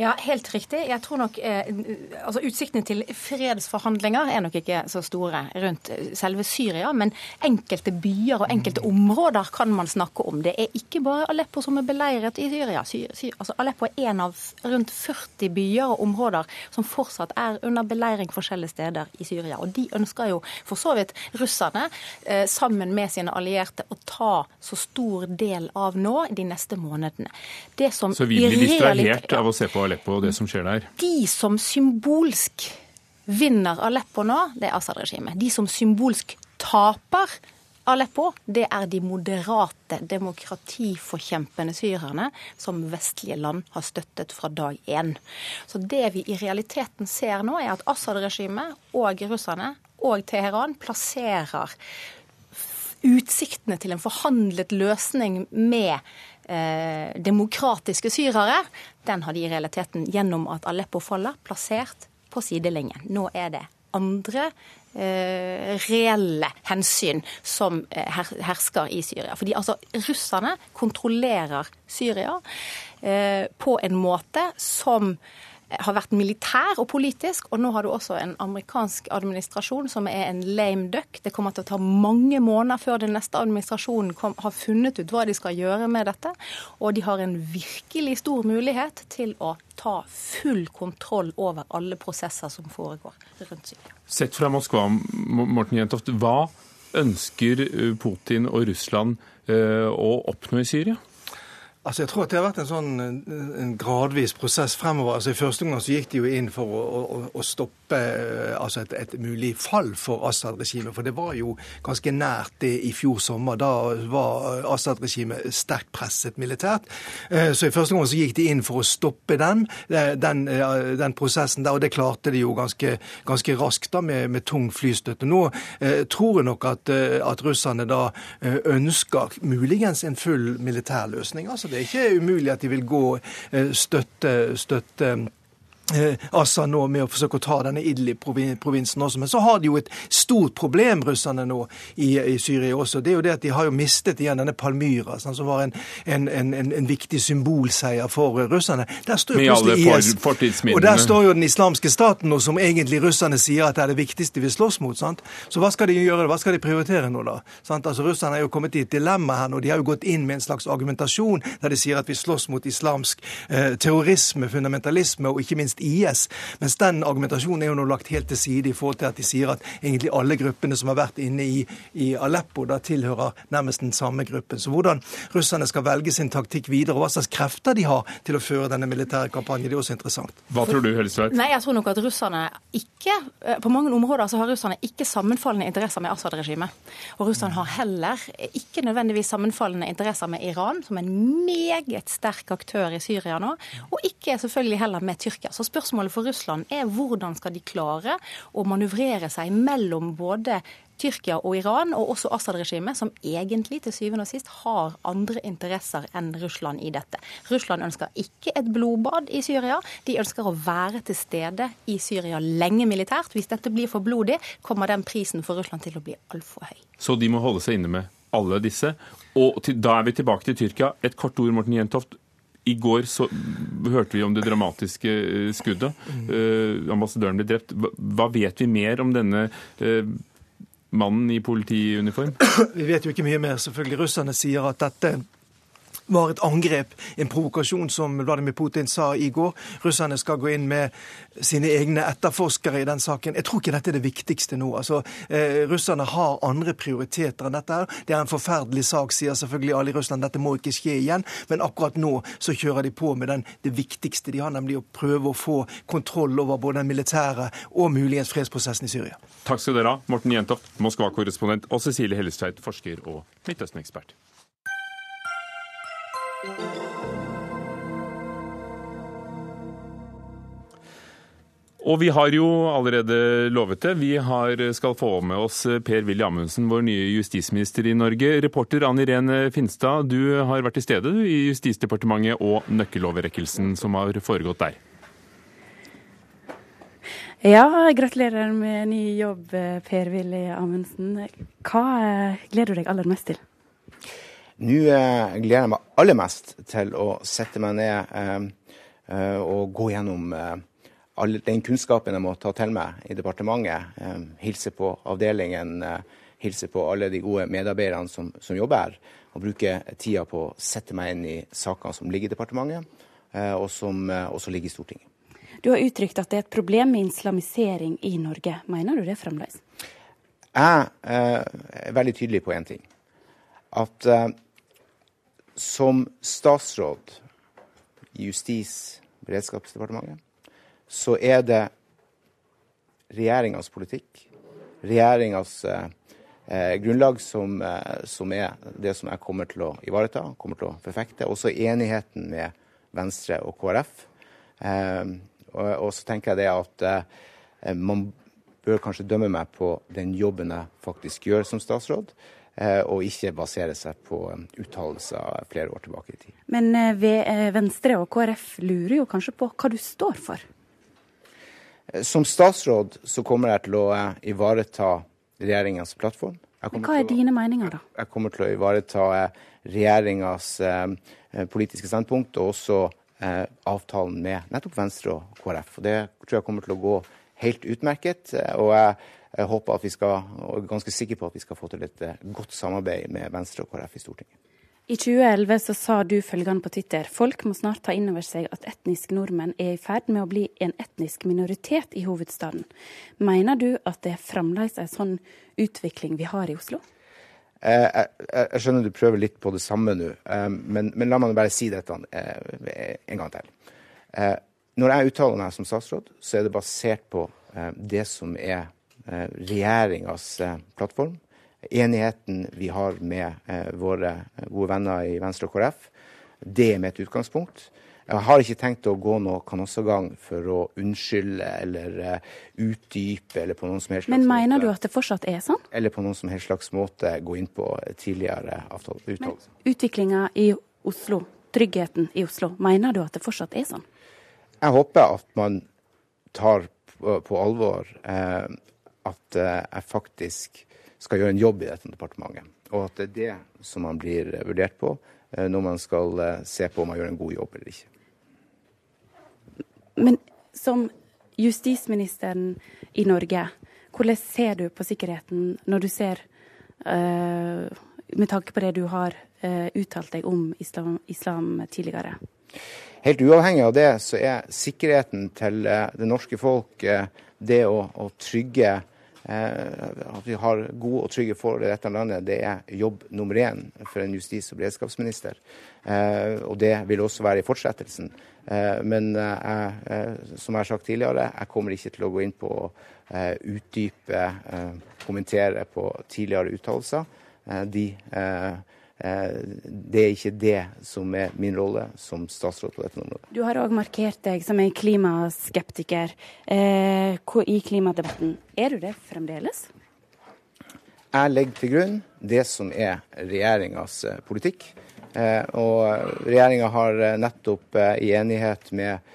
Ja, helt riktig. Jeg tror nok eh, altså Utsiktene til fredsforhandlinger er nok ikke så store rundt selve Syria, men enkelte byer og enkelte områder kan man snakke om. Det er ikke bare Aleppo som er beleiret i Syria. Syria altså Aleppo er en av rundt 40 byer og områder som fortsatt er under beleiring forskjellige steder i Syria. Og de ønsker jo for så vidt russerne, eh, sammen med sine allierte, å ta så stor del av nå de neste månedene. så vi blir distrahert av å se på Aleppo og det som skjer der? De som symbolsk vinner Aleppo nå, det er Assad-regimet. De som symbolsk taper Aleppo, det er de moderate demokratiforkjempende syrerne som vestlige land har støttet fra dag én. Så det vi i realiteten ser nå, er at Assad-regimet og russerne og Teheran plasserer utsiktene til en forhandlet løsning med eh, demokratiske syrere, den har de i realiteten, gjennom at Aleppo faller, plassert på sidelinjen. Nå er det andre eh, reelle hensyn som eh, hersker i Syria. Fordi altså, russerne kontrollerer Syria eh, på en måte som har vært militær og politisk, og nå har du også en amerikansk administrasjon som er en lame duck. Det kommer til å ta mange måneder før den neste administrasjonen kom, har funnet ut hva de skal gjøre med dette. Og de har en virkelig stor mulighet til å ta full kontroll over alle prosesser som foregår rundt Syria. Sett fra Moskva, Morten Jentoft, hva ønsker Putin og Russland eh, å oppnå i Syria? Altså, Jeg tror at det har vært en sånn en gradvis prosess fremover. Altså, I første omgang så gikk de jo inn for å, å, å stoppe eh, altså et, et, mulig fall for Assad-regimet. For det var jo ganske nært det i fjor sommer. Da var Assad-regimet sterkt presset militært. Eh, så i første omgang så gikk de inn for å stoppe den, eh, den, den prosessen der. Og det klarte de jo ganske, ganske raskt da med, med, tung flystøtte. Nå eh, tror jeg nok at, at russerne da ønsker muligens en full militær løsning. altså det er ikke umulig at de vil gå eh, støtte, støtte Eh, Assad nå med å forsøke å ta denne Idlib-provinsen også. Men så har de jo et stort problem, russerne nå, i, i, Syria også. Det er jo det at de har jo mistet igjen denne Palmyra, sånn, som var en, en, en, en, viktig symbolseier for russerne. Der står jo plutselig IS. Og der står jo den islamske staten nå, som egentlig russerne sier at det er det viktigste vi slåss mot. sant? Så hva skal de gjøre? Hva skal de prioritere nå, da? Sant? Altså Russerne er jo kommet i et dilemma her nå. De har jo gått inn med en slags argumentasjon der de sier at vi slåss mot islamsk eh, terrorisme, fundamentalisme og ikke minst IS. Mens den argumentasjonen er jo nå lagt helt til side i forhold til at de sier at egentlig alle gruppene som har vært inne i, i Aleppo, da tilhører nærmest den samme gruppen. Så hvordan russerne skal velge sin taktikk videre, og hva slags krefter de har til å føre denne militære kampanjen, det er også interessant. Hva tror du, Helstveit? Nei, jeg tror nok at russerne ikke eh, På mange områder så har russerne ikke sammenfallende interesser med Assad-regimet. Og Russland har heller ikke nødvendigvis sammenfallende interesser med Iran, som er en meget sterk aktør i Syria nå, og ikke selvfølgelig heller med Tyrkia. Så spørsmålet for Russland er hvordan skal de klare å manøvrere seg mellom både Tyrkia og Iran, og også Assad-regimet, som egentlig til syvende og sist har andre interesser enn Russland i dette. Russland ønsker ikke et blodbad i Syria. De ønsker å være til stede i Syria lenge militært. Hvis dette blir for blodig, kommer den prisen for Russland til å bli altfor høy. Så de må holde seg inne med alle disse. Og til, da er vi tilbake til Tyrkia. Et kort ord, Morten Jentoft. I går så hørte vi om det dramatiske eh, skuddet. Eh, ambassadøren ble drept. Hva vet vi mer om denne eh, mannen i politiuniform? Vi vet jo ikke mye mer. Selvfølgelig Russerne sier at dette var et angrep, en provokasjon, som Vladimir Putin sa i går. Russerne skal gå inn med sine egne etterforskere i den saken. Jeg tror ikke dette er det viktigste nå. Altså, eh, Russerne har andre prioriteter enn dette. her. Det er en forferdelig sak, sier selvfølgelig alle i Russland. Dette må ikke skje igjen. Men akkurat nå så kjører de på med den, det viktigste de har, nemlig å prøve å få kontroll over både den militære og muligens fredsprosessen i Syria. Takk skal dere ha, Morten Jentoft, Moskva-korrespondent, og Cecilie Hellestveit, forsker og Midtøsten-ekspert. Og vi har jo allerede lovet det. Vi har, skal få med oss Per-Willy Amundsen, vår nye justisminister i Norge. Reporter Ann Irén Finstad, du har vært til stede i Justisdepartementet og nøkkeloverrekkelsen som har foregått der. Ja, gratulerer med ny jobb, Per-Willy Amundsen. Hva gleder du deg aller mest til? Nå eh, gleder jeg meg aller mest til å sette meg ned eh, eh, og gå gjennom all den kunnskapen jeg må ta til meg i departementet. hilse på avdelingen, hilse på alle de gode medarbeiderne som, som, jobber her. Og bruke tida på å sette meg inn i sakene som ligger i departementet, og som også ligger i Stortinget. Du har uttrykt at det er et problem med islamisering i Norge. Mener du det fremdeles? Jeg er veldig tydelig på én ting. At som statsråd i Justis- beredskapsdepartementet, så er det regjeringas politikk, regjeringas eh, grunnlag, som, eh, som, er det som jeg kommer til å ivareta, kommer til å forfekte. Også enigheten med Venstre og KrF. Eh, og, og, så tenker jeg det at eh, man bør kanskje dømme meg på den jobben jeg faktisk gjør som statsråd. Eh, og ikke basere seg på um, uttalelser flere år tilbake i tid. Men eh, eh, Venstre og KrF lurer jo kanskje på hva du står for? Som statsråd så kommer jeg til å ivareta regjeringens plattform. Men hva er dine meninger, da? Jeg kommer til å ivareta regjeringas politiske standpunkt, og også avtalen med nettopp Venstre og KrF. Og Det tror jeg kommer til å gå helt utmerket. og jeg jeg håper at vi skal, og er ganske sikker på at vi skal få til et eh, godt samarbeid med Venstre og KrF i Stortinget. I 2011 så sa du følgende på Twitter folk må snart ta inn over seg at etniske nordmenn er i ferd med å bli en etnisk minoritet i hovedstaden. Mener du at det er fremdeles en sånn utvikling vi har i Oslo? Jeg, jeg, jeg, skjønner du prøver litt på det samme nå, eh, men, men, la meg bare si dette en gang til. Når jeg uttaler meg som statsråd, så er det basert på det som er Eh, regjeringas eh, plattform. Enigheten vi har med eh, våre gode venner i Venstre og KrF. Det er mitt utgangspunkt. Jeg har ikke tenkt å gå noe kanossagang for å unnskylde eller utdype eller på noen som helst slags Men mener måte, du at det fortsatt er sånn? Eller på noen som helst slags måte gå inn på tidligere uttalelser. Utviklinga i Oslo, tryggheten i Oslo, mener du at det fortsatt er sånn? Jeg håper at man tar på alvor eh, at eh, jeg faktisk skal gjøre en jobb i dette departementet. Og at det er det som man blir vurdert på eh, når man skal eh, se på om man gjør en god jobb eller ikke. Men som justisministeren i Norge, hvordan ser du på sikkerheten når du ser, uh, med tanke på det du har uh, uttalt deg om islam, islam, tidligere? Helt uavhengig av det, så er sikkerheten til det norske folk det å, å trygge Eh, at vi har gode og trygge forhold i dette landet, det er jobb nummer én for en justis- og beredskapsminister. Eh, og det vil også være i fortsettelsen. Eh, men jeg, som jeg har sagt tidligere, jeg kommer ikke til å gå inn på å utdype, kommentere på tidligere uttalelser. De Eh, det er ikke det som er min rolle som statsråd på dette området. Du har òg markert deg som en klimaskeptiker eh, i klimadebatten. Er du det fremdeles? Jeg legger til grunn det som er regjeringas eh, politikk. Og regjeringa har nettopp i enighet med,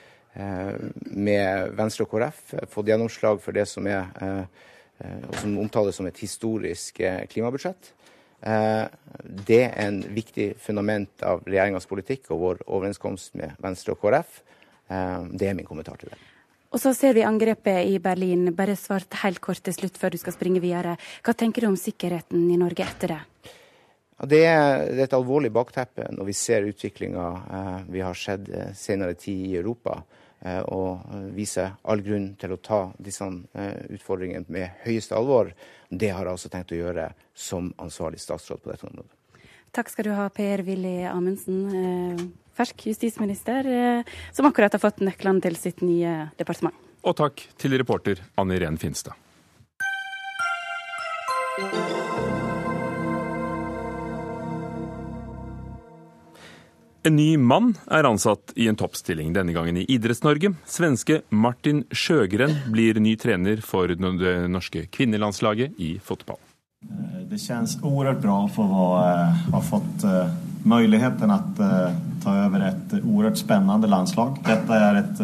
med Venstre og KrF fått gjennomslag for det som er som omtales som et historisk klimabudsjett. Eh, det er en viktig fundament av regjeringas politikk og vår overenskomst med Venstre og KrF. Eh, det er min kommentar til det. Og så ser vi angrepet i Berlin. Bare svart helt kort til slutt før du skal springe videre. Hva tenker du om sikkerheten i Norge etter det? Det er, et alvorlig bakteppe når vi ser utviklinga eh, vi har sett senere tid i Europa. Og viser all grunn til å ta disse utfordringene med høyeste alvor. Det har jeg også tenkt å gjøre som ansvarlig statsråd på dette området. Takk skal du ha, Per-Willy Amundsen, eh, fersk justisminister, som akkurat har fått nøklene til sitt nye departement. Og takk til reporter Anne Ren Finstad. En ny mann er ansatt i en toppstilling, denne gangen i Idretts-Norge. Svenske Martin Sjøgren blir ny trener for det norske kvinnelandslaget i fotball. Eh, det kjennes oerhört bra å eh, ha fått uh, muligheten å uh, ta over et oerhört spennende landslag. Dette er et,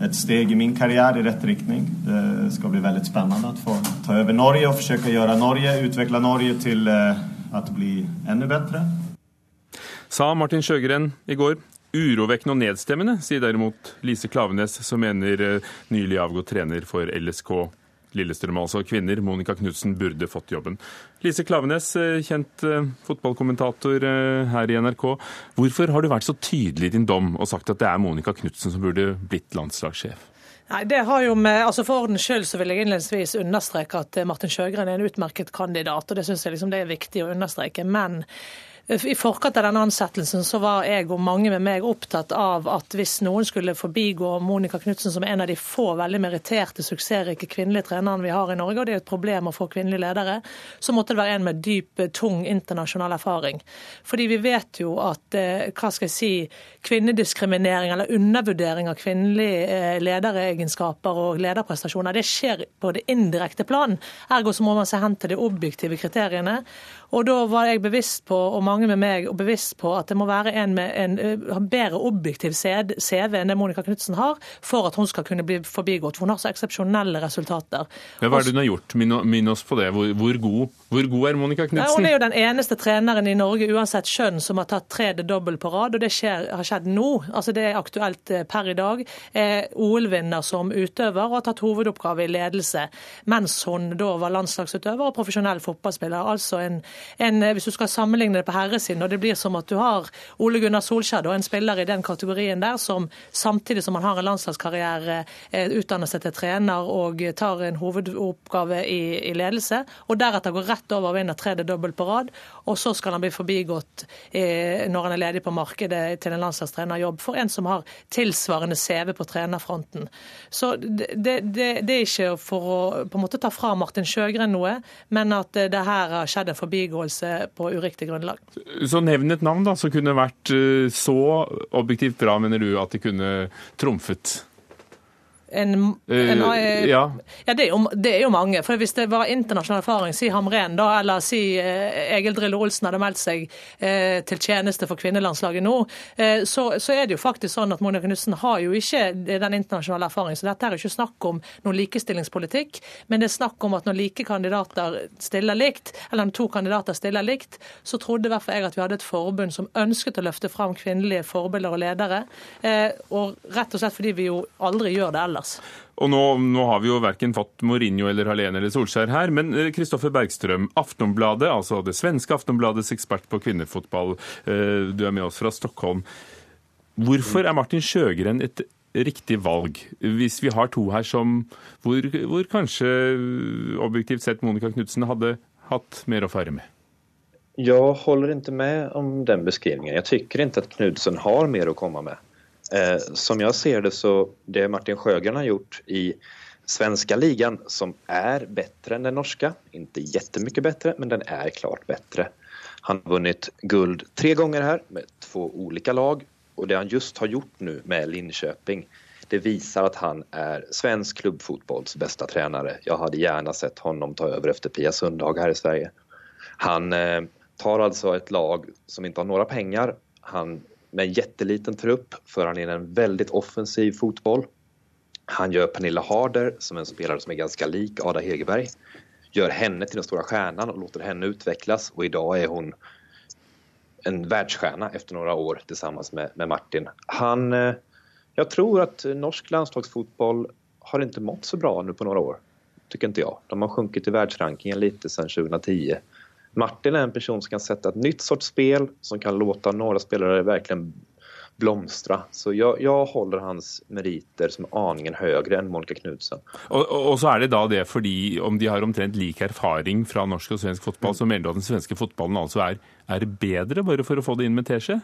et, steg i min karriere i rett retning. Det skal bli veldig spennende å få ta over Norge og forsøke å gjøre Norge, utvikle Norge til å bli enda bedre. Sa Martin Sjøgren i går. Urovekkende og nedstemmende, sier derimot Lise Klavenes, som mener eh, nylig avgått trener for LSK Lillestrøm, altså kvinner. Monica Knutsen burde fått jobben. Lise Klavenes, eh, kjent eh, fotballkommentator her i NRK. Hvorfor har du vært så tydelig i din dom og sagt at det er Monica Knutsen som burde blitt landslagssjef? Nei, det har jo med, altså For ordens skyld så vil jeg innledningsvis understreke at Martin Sjøgren er en utmerket kandidat. og Det syns jeg liksom det er viktig å understreke. Men i forkant av denne ansettelsen så var jeg og mange med meg opptatt av at hvis noen skulle forbigå Monica Knutsen som en av de få veldig meritterte, suksessrike kvinnelige trenerne vi har i Norge, og det er et problem å få kvinnelige ledere, så måtte det være en med dyp, tung internasjonal erfaring. Fordi vi vet jo at eh, hva skal jeg si, kvinnediskriminering eller undervurdering av kvinnelige eh, lederegenskaper og lederprestasjoner, det skjer på det indirekte plan. Ergo så må man se hen til de objektive kriteriene. Og da var jeg bevisst på, og mange med meg, og bevisst på at det må være en med en bedre objektiv CV enn det Monica Knutsen har, for at hun skal kunne bli forbigått. For hun har så eksepsjonelle resultater. Ja, hva er det hun har gjort? Minn oss på det. Hvor, hvor, god, hvor god, er Monica Knutsen? Ja, hun er jo den eneste treneren i Norge, uansett skjønn, som har tatt tre dobbel på rad. Og det skjer, har skjedd nå. Altså Det er aktuelt per i dag. OL-vinner som utøver og har tatt hovedoppgave i ledelse, mens hun da var landslagsutøver og profesjonell fotballspiller. Altså en en, hvis du skal sammenligne det på herresiden, og det blir som at du har Ole Gunnar Solskjær, en spiller i den kategorien der, som samtidig som han har en landslagskarriere, eh, utdanner seg til trener og tar en hovedoppgave i, i ledelse, og deretter går rett over og vinner tredje dobbelt på rad, og så skal han bli forbigått eh, når han er ledig på markedet til en landslagstrenerjobb, for en som har tilsvarende CV på trenerfronten. Så det, det, det er ikke for å på en måte ta fra Martin Sjøgren noe, men at det her har skjedd en forbigåelse forbigåelse på uriktig grunnlag. Så nevn et navn da, som kunne vært eh, så objektivt bra, mener du, at det kunne trumfet en, en, uh, ja. ja det, er jo, det, er jo, mange. For Hvis det var internasjonal erfaring, si Hamren da, eller si eh, Egil Drillo Olsen hadde meldt seg eh, til tjeneste for kvinnelandslaget nå, så, så, er det jo faktisk sånn at Monica Knutsen har jo ikke den internasjonale erfaringen. Så dette er jo ikke snakk om noen likestillingspolitikk, men det er snakk om at når like kandidater stiller likt, eller når to kandidater stiller likt, så trodde i hvert fall jeg at vi hadde et forbund som ønsket å løfte fram kvinnelige forbilder og ledere. og rett og slett fordi vi jo aldri gjør det ellers plass. Og nå, nå, har vi jo verken fått Mourinho eller Halene eller Solskjær her, men Kristoffer eh, Bergstrøm, Aftonbladet, altså det svenske Aftonbladets ekspert på kvinnefotball, eh, du er med oss fra Stockholm. Hvorfor er Martin Sjøgren et riktig valg, hvis vi har to her som hvor, hvor kanskje objektivt sett Monica Knutsen hadde hatt mer å fare med? Jeg holder ikke med om den beskrivningen. Jeg syns ikke at Knudsen har mer å komme med. Eh, som jag ser det så det Martin Sjögren har gjort i svenska ligan som är bättre än den norska, inte jättemycket bättre men den är klart bättre. Han har vunnit guld tre gånger här med två olika lag och det han just har gjort nu med Linköping det visar att han är svensk klubbfotbolls bästa tränare. Jag hade gärna sett honom ta över efter Pia Sundhag här i Sverige. Han eh, tar alltså ett lag som inte har några pengar. Han med en jätteliten trupp för han in en väldigt offensiv fotboll. Han gör Pernilla Harder som en spelare som är ganska lik Ada Hegerberg. Gör henne till den stora stjärnan och låter henne utvecklas och idag är hon en världsstjärna efter några år tillsammans med, med Martin. Han, eh, jag tror att norsk landslagsfotboll har inte mått så bra nu på några år. Tycker inte jag. De har sjunkit i världsrankingen lite sedan 2010. Martin är en person som kan sätta ett nytt sorts spel som kan låta några spelare verkligen blomstra. Så jeg holder hans meriter som aningen høyere enn Monica Knutsen. Og, og, så er det da det fordi om de har omtrent lik erfaring fra norsk og svensk fotball, så mener du at den svenske fotballen altså er, er bedre, bare for å få det inn med teskje?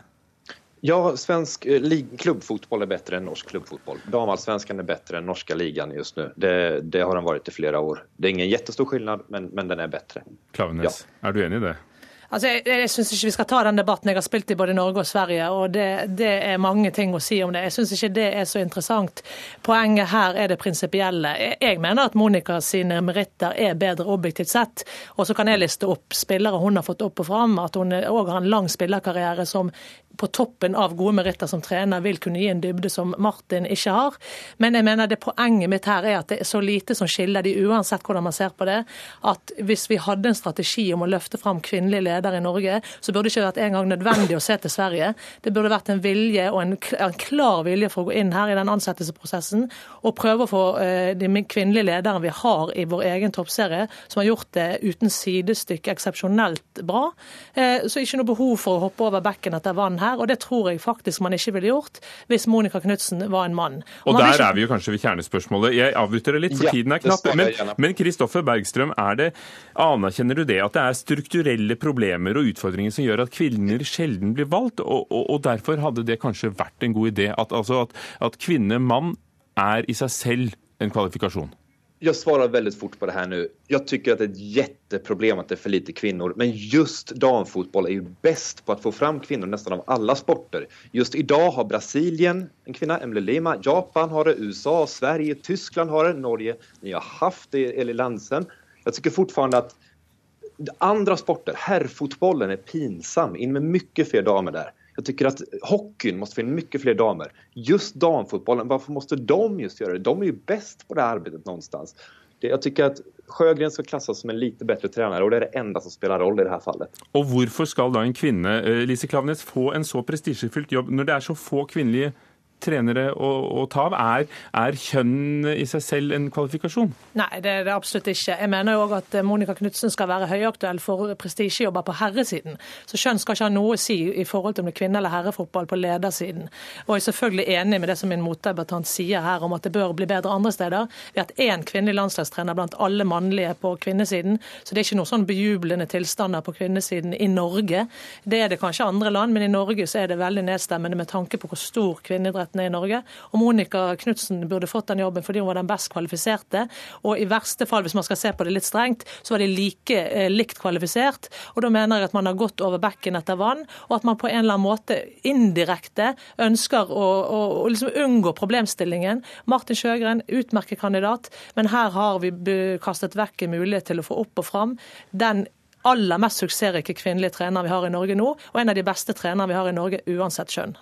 Ja, svensk eh, klubbfotboll är bättre än norsk klubbfotboll. Damallsvenskan är bättre än norska ligan just nu. Det, det, har den varit i flera år. Det är ingen jättestor skillnad, men, men den är bättre. Klaveness, ja. er du enig i det? Altså, jeg jeg syns ikke vi skal ta den debatten. Jeg har spilt i både Norge og Sverige, og det, det er mange ting å si om det. Jeg syns ikke det er så interessant. Poenget her er det prinsipielle. Jeg mener at Monica sine meritter er bedre objektivt sett. Og så kan jeg liste opp spillere hun har fått opp og fram, at hun òg har en lang spillerkarriere som på toppen av gode meritter som trener vil kunne gi en dybde som Martin ikke har. Men jeg mener det poenget mitt her er at det er så lite som skiller de, uansett hvordan man ser på det, at hvis vi hadde en strategi om å løfte fram kvinnelige ledere i Norge, så burde det ikke vært engang nødvendig å se til Sverige. Det burde vært en vilje og en, klar vilje for å gå inn her i den ansettelsesprosessen og prøve å få uh, de kvinnelige lederne vi har i vår egen toppserie, som har gjort det uten sidestykke eksepsjonelt bra. Uh, så ikke noe behov for å hoppe over bekken etter vann her, og det tror jeg faktisk man ikke ville gjort hvis Monica Knutsen var en mann. Og, og der ikke... er vi jo kanskje ved kjernespørsmålet. Jeg avbryter det litt, for ja, tiden er knapp. Men Kristoffer Bergstrøm, er det, anerkjenner du det at det er strukturelle problemer og utfordringer som gjør at kvinner sjelden blir valgt, og, og, og derfor hadde det kanskje vært en god idé at, altså at, at kvinne-mann er i seg selv en kvalifikasjon? Jag svarar väldigt fort på det här nu. Jag tycker det är ett jätteproblem att det är för lite kvinnor. Men just damfotboll är ju bäst på att få fram kvinnor nästan av alla sporter. Just idag har Brasilien en kvinna, Emily Lima. Japan har det, USA, Sverige, Tyskland har det, Norge. Ni har haft det, Eli Lansen. Jag tycker fortfarande att andra sporter, herrfotbollen är pinsam. In med mycket fler damer där. Jag tycker att hockeyn måste få in mycket fler damer. Just damfotbollen, varför måste de just göra det? De är ju bäst på det här arbetet någonstans. Jag tycker att Sjögren skal klassas som en lite bedre trener, og det er det enda som spiller rolle i dette fallet. Og Hvorfor skal da en kvinne eh, Lise Klaveness, få en så prestisjefylt jobb når det er så få kvinnelige trenere å, å ta av. Er, er, kjønn i seg selv en kvalifikasjon? Nei, det er det absolutt ikke. Jeg mener jo òg at Monica Knutsen skal være høyaktuell for prestisjejobber på herresiden. Så kjønn skal ikke ha noe å si i forhold til om det er kvinne- eller herrefotball på ledersiden. Og jeg er selvfølgelig enig med det som min motdebattant sier her om at det bør bli bedre andre steder. Vi har hatt én kvinnelig landslagstrener blant alle mannlige på kvinnesiden, så det er ikke noen sånn bejublende tilstander på kvinnesiden i Norge. Det er det kanskje andre land, men i Norge så er det veldig nedstemmende med tanke på hvor stor kvinneidrett er i Norge. Og Monica Knutsen burde fått den jobben fordi hun var den best kvalifiserte. Og i verste fall, hvis man skal se på det litt strengt, så var de like eh, likt kvalifisert. Og da mener jeg at man har gått over bekken etter vann, og at man på en eller annen måte indirekte ønsker å, å, å liksom unngå problemstillingen. Martin Sjøgren, utmerket kandidat, men her har vi kastet vekk en mulighet til å få opp og fram den aller mest suksessrike kvinnelige trener vi har i Norge nå, og en av de beste trenere vi har i Norge uansett kjønn.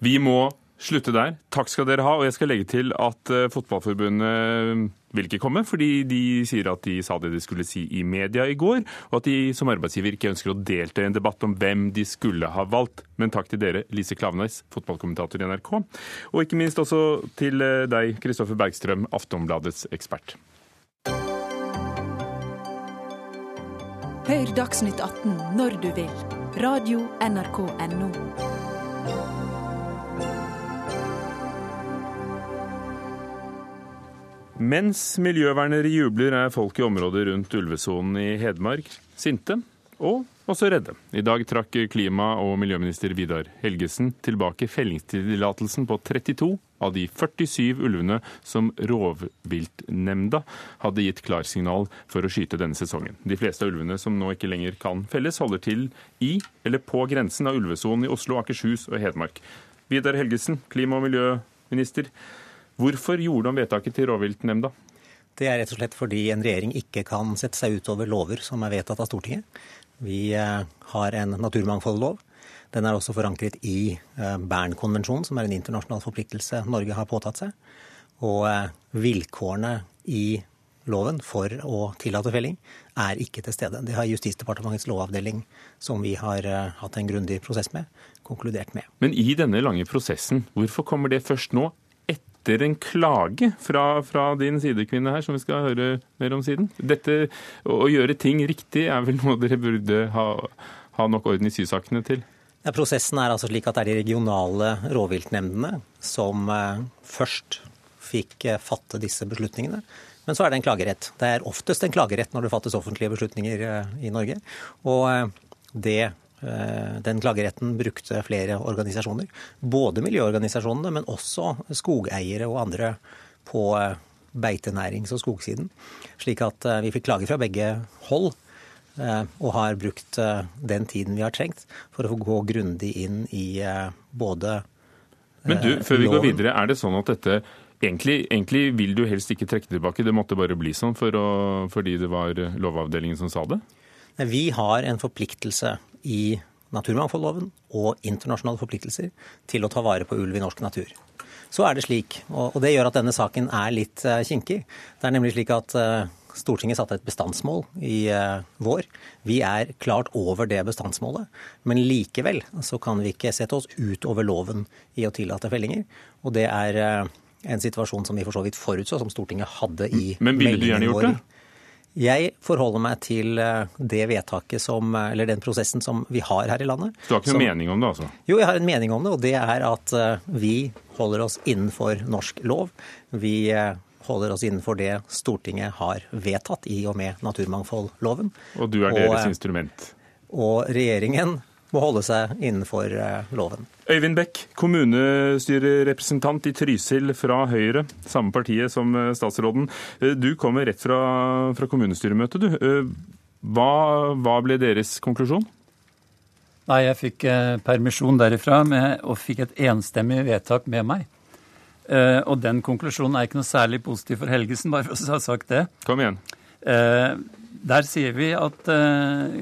Vi må slutte der. Takk skal dere ha. Og jeg skal legge til at eh, Fotballforbundet vil ikke komme, fordi de sier at de sa det de skulle si i media i går, og at de som arbeidsgiver ikke ønsker å delta i en debatt om hvem de skulle ha valgt. Men takk til dere, Lise Klaveness, fotballkommentator i NRK, og ikke minst også til eh, deg, Kristoffer Bergstrøm, Aftonbladets ekspert. Hør Dagsnytt 18 når du vil. Radio NRK Radio.nrk.no. Mens miljøvernere jubler, er folk i området rundt ulvesonen i Hedmark sinte og også redde. I dag trakk klima- og miljøminister Vidar Helgesen tilbake fellingstillatelsen på 32 av de 47 ulvene som rovviltnemnda hadde gitt klarsignal for å skyte denne sesongen. De fleste av ulvene som nå ikke lenger kan felles, holder til i eller på grensen av ulvesonen i Oslo, Akershus og Hedmark. Vidar Helgesen, klima- og miljøminister. Hvorfor gjorde han vedtaket til rovviltnemnda? Det er rett og slett fordi en regjering ikke kan sette seg utover lover som er vedtatt av Stortinget. Vi eh, har en naturmangfoldlov. Den er også forankret i eh, Bernkonvensjonen, som er en internasjonal forpliktelse Norge har påtatt seg. Og eh, vilkårene i loven for å tillate felling er ikke til stede. Det har Justisdepartementets lovavdeling, som vi har hatt en grundig prosess med, konkludert med. Men i denne lange prosessen, hvorfor kommer det først nå? Etter en klage fra, fra, din sidekvinne her, som vi skal høre mer om siden. Dette å gjøre ting riktig er vel noe dere burde ha, ha nok orden i sysakene til? Ja, prosessen er altså slik at det er de regionale rovviltnemndene som eh, først fikk eh, fatte disse beslutningene. Men så er det en klagerett. Det er oftest en klagerett når det fattes offentlige beslutninger eh, i Norge. Og det den klageretten brukte flere organisasjoner. Både miljøorganisasjonene, men også skogeiere og andre på eh, beitenærings- og skogsiden. Slik at eh, vi fikk klager fra begge hold. Og har brukt den tiden vi har trengt for å gå grundig inn i både Men du, før vi går videre, er det sånn at dette Egentlig, egentlig, vil du helst ikke trekke tilbake, det måtte bare bli sånn for å, fordi det var Lovavdelingen som sa det? Vi har en forpliktelse i naturmangfoldloven og internasjonale forpliktelser til å ta vare på ulv i norsk natur. Så er det slik, og det gjør at denne saken er litt eh, kinkig. Det er nemlig slik at eh, Stortinget satte et bestandsmål i eh, vår. Vi er klart over det bestandsmålet, men likevel så kan vi ikke sette oss utover loven i å tillate fellinger. Og det er en situasjon som vi for så vidt forutså, som Stortinget hadde i men ville du gjerne gjort det? Jeg forholder meg til eh, det vedtaket som, eh, eller den prosessen som vi har her i landet. Så du har ikke noen mening om det, altså? Jo, jeg har en mening om det. Og det er at eh, vi holder oss innenfor norsk lov. Vi holder oss innenfor det Stortinget har vedtatt i og med naturmangfoldloven. Og du er deres og, instrument? Og regjeringen må holde seg innenfor loven. Øyvind Bekk, kommunestyrerepresentant i Trysil fra Høyre, samme partiet som eh, statsråden. Eh, du kommer rett fra, fra kommunestyremøtet, du. Eh, hva, hva, ble deres konklusjon? Nei, Jeg fikk permisjon derifra med, og fikk et enstemmig vedtak med meg. og den konklusjonen er ikke noe særlig positiv for Helgesen, bare for å ha sagt det. Kom igjen. Der sier vi at uh,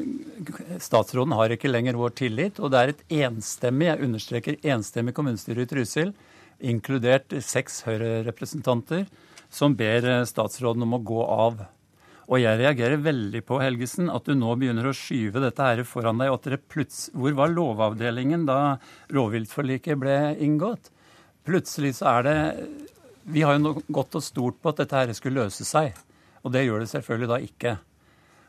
statsråden har ikke lenger vår tillit, og det er et enstemmig, jeg understreker enstemmig kommunestyre i Trysil, inkludert seks Høyre-representanter, som ber eh, statsråden om å gå av. Og jeg reagerer veldig på, Helgesen, at du nå begynner å skyve dette her foran deg. og at dere plutselig, Hvor var Lovavdelingen da rovviltforliket ble inngått? Plutselig så er det Vi har jo gått og stort på at dette her skulle løse seg. Og det gjør det selvfølgelig da ikke.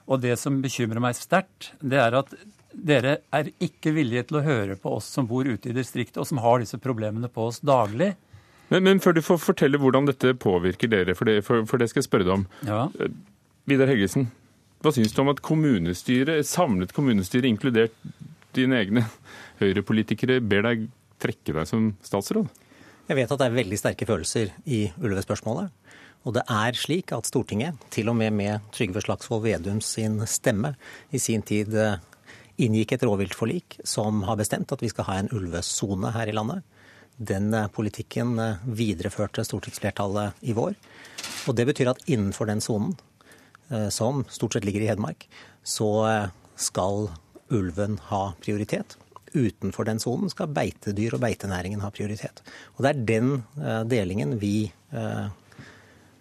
Og det som bekymrer meg sterkt, det er at dere er ikke villige til å høre på oss som bor ute i distriktet, og som har disse problemene på oss daglig. Men, men før du får fortelle hvordan dette påvirker dere, for det, for, for det skal jeg spørre deg om. Ja. Eh, Vidar Helgesen, hva syns du om at kommunestyret, samlet kommunestyre, inkludert dine egne Høyre-politikere, ber deg trekke deg som statsråd? Jeg vet at det er veldig sterke følelser i ulvespørsmålet. Og det er slik at Stortinget, til og med med Trygve Slagsvold Vedum sin stemme, i sin tid eh, inngikk et rovviltforlik som har bestemt at vi skal ha en ulvesone her i landet. Den eh, politikken eh, videreførte stortingsflertallet i vår. Og det betyr at innenfor den sonen, som stort sett ligger i Hedmark, så skal ulven ha prioritet. Utenfor den sonen skal beitedyr og beitenæringen ha prioritet. Og det er den delingen vi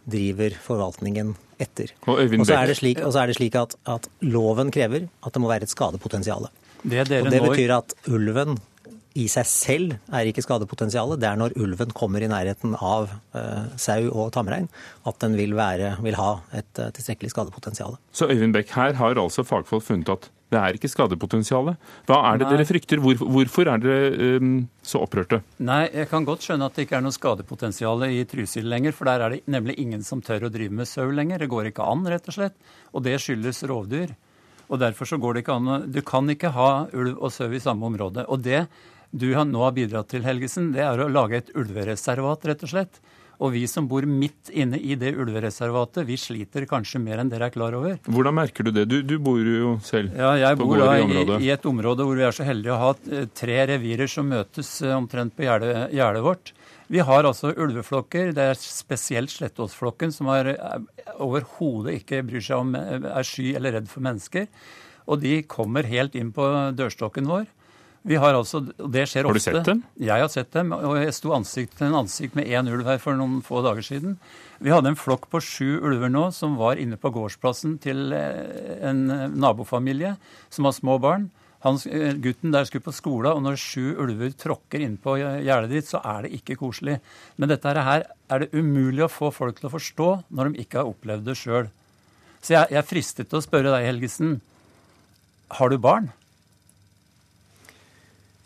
driver forvaltningen etter. Og, og så er det slik, er det slik at, at, loven krever at det må være et skadepotensial. Det det betyr at ulven i seg selv er ikke skadepotensialet. Det er når ulven kommer i nærheten av uh, sau og tamrein at den vil, være, vil ha et uh, tilstrekkelig skadepotensial. Så Øyvind Bekk, her har altså fagfolk funnet at det er ikke skadepotensialet. Hva er det Nei. dere frykter? Hvor, hvorfor er dere um, så opprørte? Nei, Jeg kan godt skjønne at det ikke er noe skadepotensial i Trysil lenger. For der er det nemlig ingen som tør å drive med sau lenger. Det går ikke an, rett og slett. Og det skyldes rovdyr. Og derfor så går det ikke an Du kan ikke ha ulv og sau i samme område. Og det du nå har bidratt til, Helgesen, det er å lage et ulvereservat, rett og slett. Og vi som bor midt inne i det ulvereservatet, vi sliter kanskje mer enn dere er klar over. Hvordan merker du det? Du, du bor jo selv ja, jeg bor da i, i, et område hvor vi er så heldige å ha eh, tre revirer som møtes eh, omtrent på gjerdet vårt. Vi har altså ulveflokker. Det er spesielt Slettåsflokken som eh, overhodet ikke bryr seg om er sky eller redd for mennesker. Og de kommer helt inn på dørstokken vår. Vi har altså, det skjer ofte. Har du sett dem? Jeg har sett dem, og jeg sto ansikt til ansikt med én ulv her for noen få dager siden. Vi hadde en flokk på sju ulver nå som var inne på gårdsplassen til eh, en nabofamilie som har små barn. Hans, eh, gutten der skulle på skole, og når sju ulver tråkker innpå gjerdet ditt, så er det ikke koselig. Men dette her er det umulig å få folk til å forstå når de ikke har opplevd det sjøl. Så jeg, jeg er fristet til å spørre deg, Helgesen. Har du barn?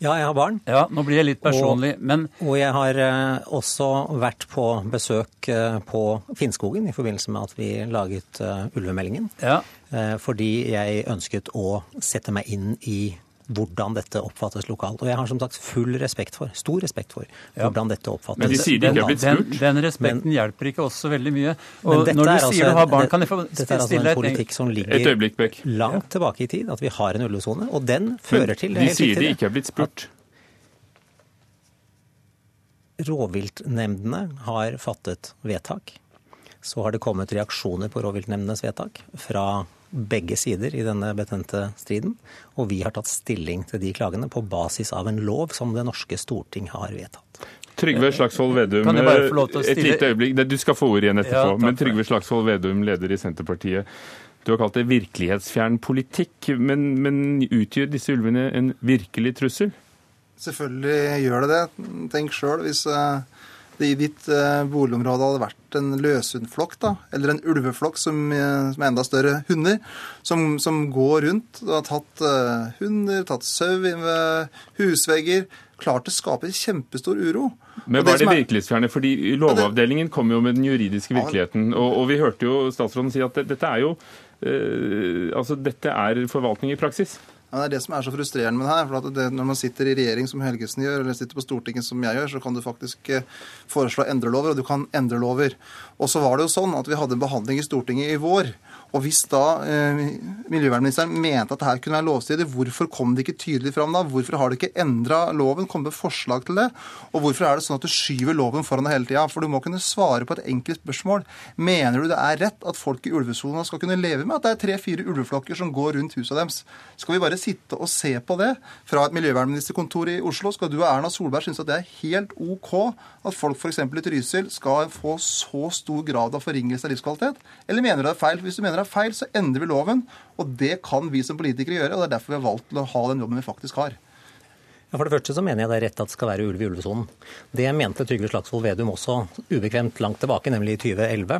Ja, jeg har barn. Ja, Nå blir jeg litt personlig, og, men Og jeg har eh, også vært på besøk eh, på Finnskogen i forbindelse med at vi laget uh, ulvemeldingen. Ja. Eh, fordi jeg ønsket å sette meg inn i hvordan dette oppfattes lokalt. Og jeg har som sagt full respekt for, stor respekt for, hvordan dette oppfattes. Men de sier de ikke har blitt spurt? Den, den respekten men, hjelper ikke oss så veldig mye. Og når du sier altså, du har barn, kan jeg få stille Dette er altså en politikk som ligger øyeblikk, langt tilbake i tid, at vi har en ulvesone, og den fører men, til De sier de ikke har blitt spurt. Rovviltnemndene har fattet vedtak så har det kommet reaksjoner på rovviltnemndenes vedtak fra begge sider i denne betente striden. Og vi har tatt stilling til de klagene på basis av en lov som det norske storting har vedtatt. Trygve Slagsvold Vedum, å et lite øyeblikk. Du skal få ordet igjen etterpå. Ja, men Trygve Slagsvold Vedum, leder i Senterpartiet. Du har kalt det virkelighetsfjern politikk, men, men utgjør disse ulvene en virkelig trussel? Selvfølgelig gjør det det. Tenk sjøl hvis eh, det i ditt eh, boligområde hadde vært en løshundflokk, da, eller en ulveflokk som, eh, som er enda større hunder, som, som går rundt og har tatt uh, hunder, tatt sau husvegger. Klart det skaper kjempestor uro. Men var det som virkelighetsfjerne? Fordi Lovavdelingen kom jo med den juridiske virkeligheten. Og, og vi hørte jo statsråden si at dette er jo uh, altså dette er forvaltning i praksis. Ja, det er det som er så frustrerende med det her. for det, Når man sitter i regjering som Helgesen gjør, eller sitter på Stortinget som jeg gjør, så kan du faktisk eh, foreslå endrelover, og du kan endre lover. Og så var det jo sånn at vi hadde en behandling i Stortinget i vår. Og hvis da eh, miljøvernministeren mente at dette kunne være lovstridig, hvorfor kom det ikke tydelig fram da? Hvorfor har du ikke endra loven, kommet med forslag til det? Og hvorfor er det sånn at du skyver loven foran deg hele tida? For du må kunne svare på et enkelt spørsmål. Mener du det er rett at folk i ulvesona skal kunne leve med at det er tre-fire ulveflokker som går rundt huset deres? Skal vi bare sitte og se på det fra et miljøvernministerkontor i Oslo? Skal du og Erna Solberg synes at det er helt OK at folk f.eks. i Trysil skal få så stor grad av forringelse av livskvalitet? Eller mener du det er feil? Hvis du mener er feil, så endrer vi loven. Og det kan vi som politikere gjøre, og det er derfor vi har valgt å ha den jobben vi faktisk har. Ja, For det første så mener jeg det er rett at det skal være ulv i ulvesonen. Det mente Trygve Slagsvold Vedum også ubekvemt langt tilbake, nemlig i 2011.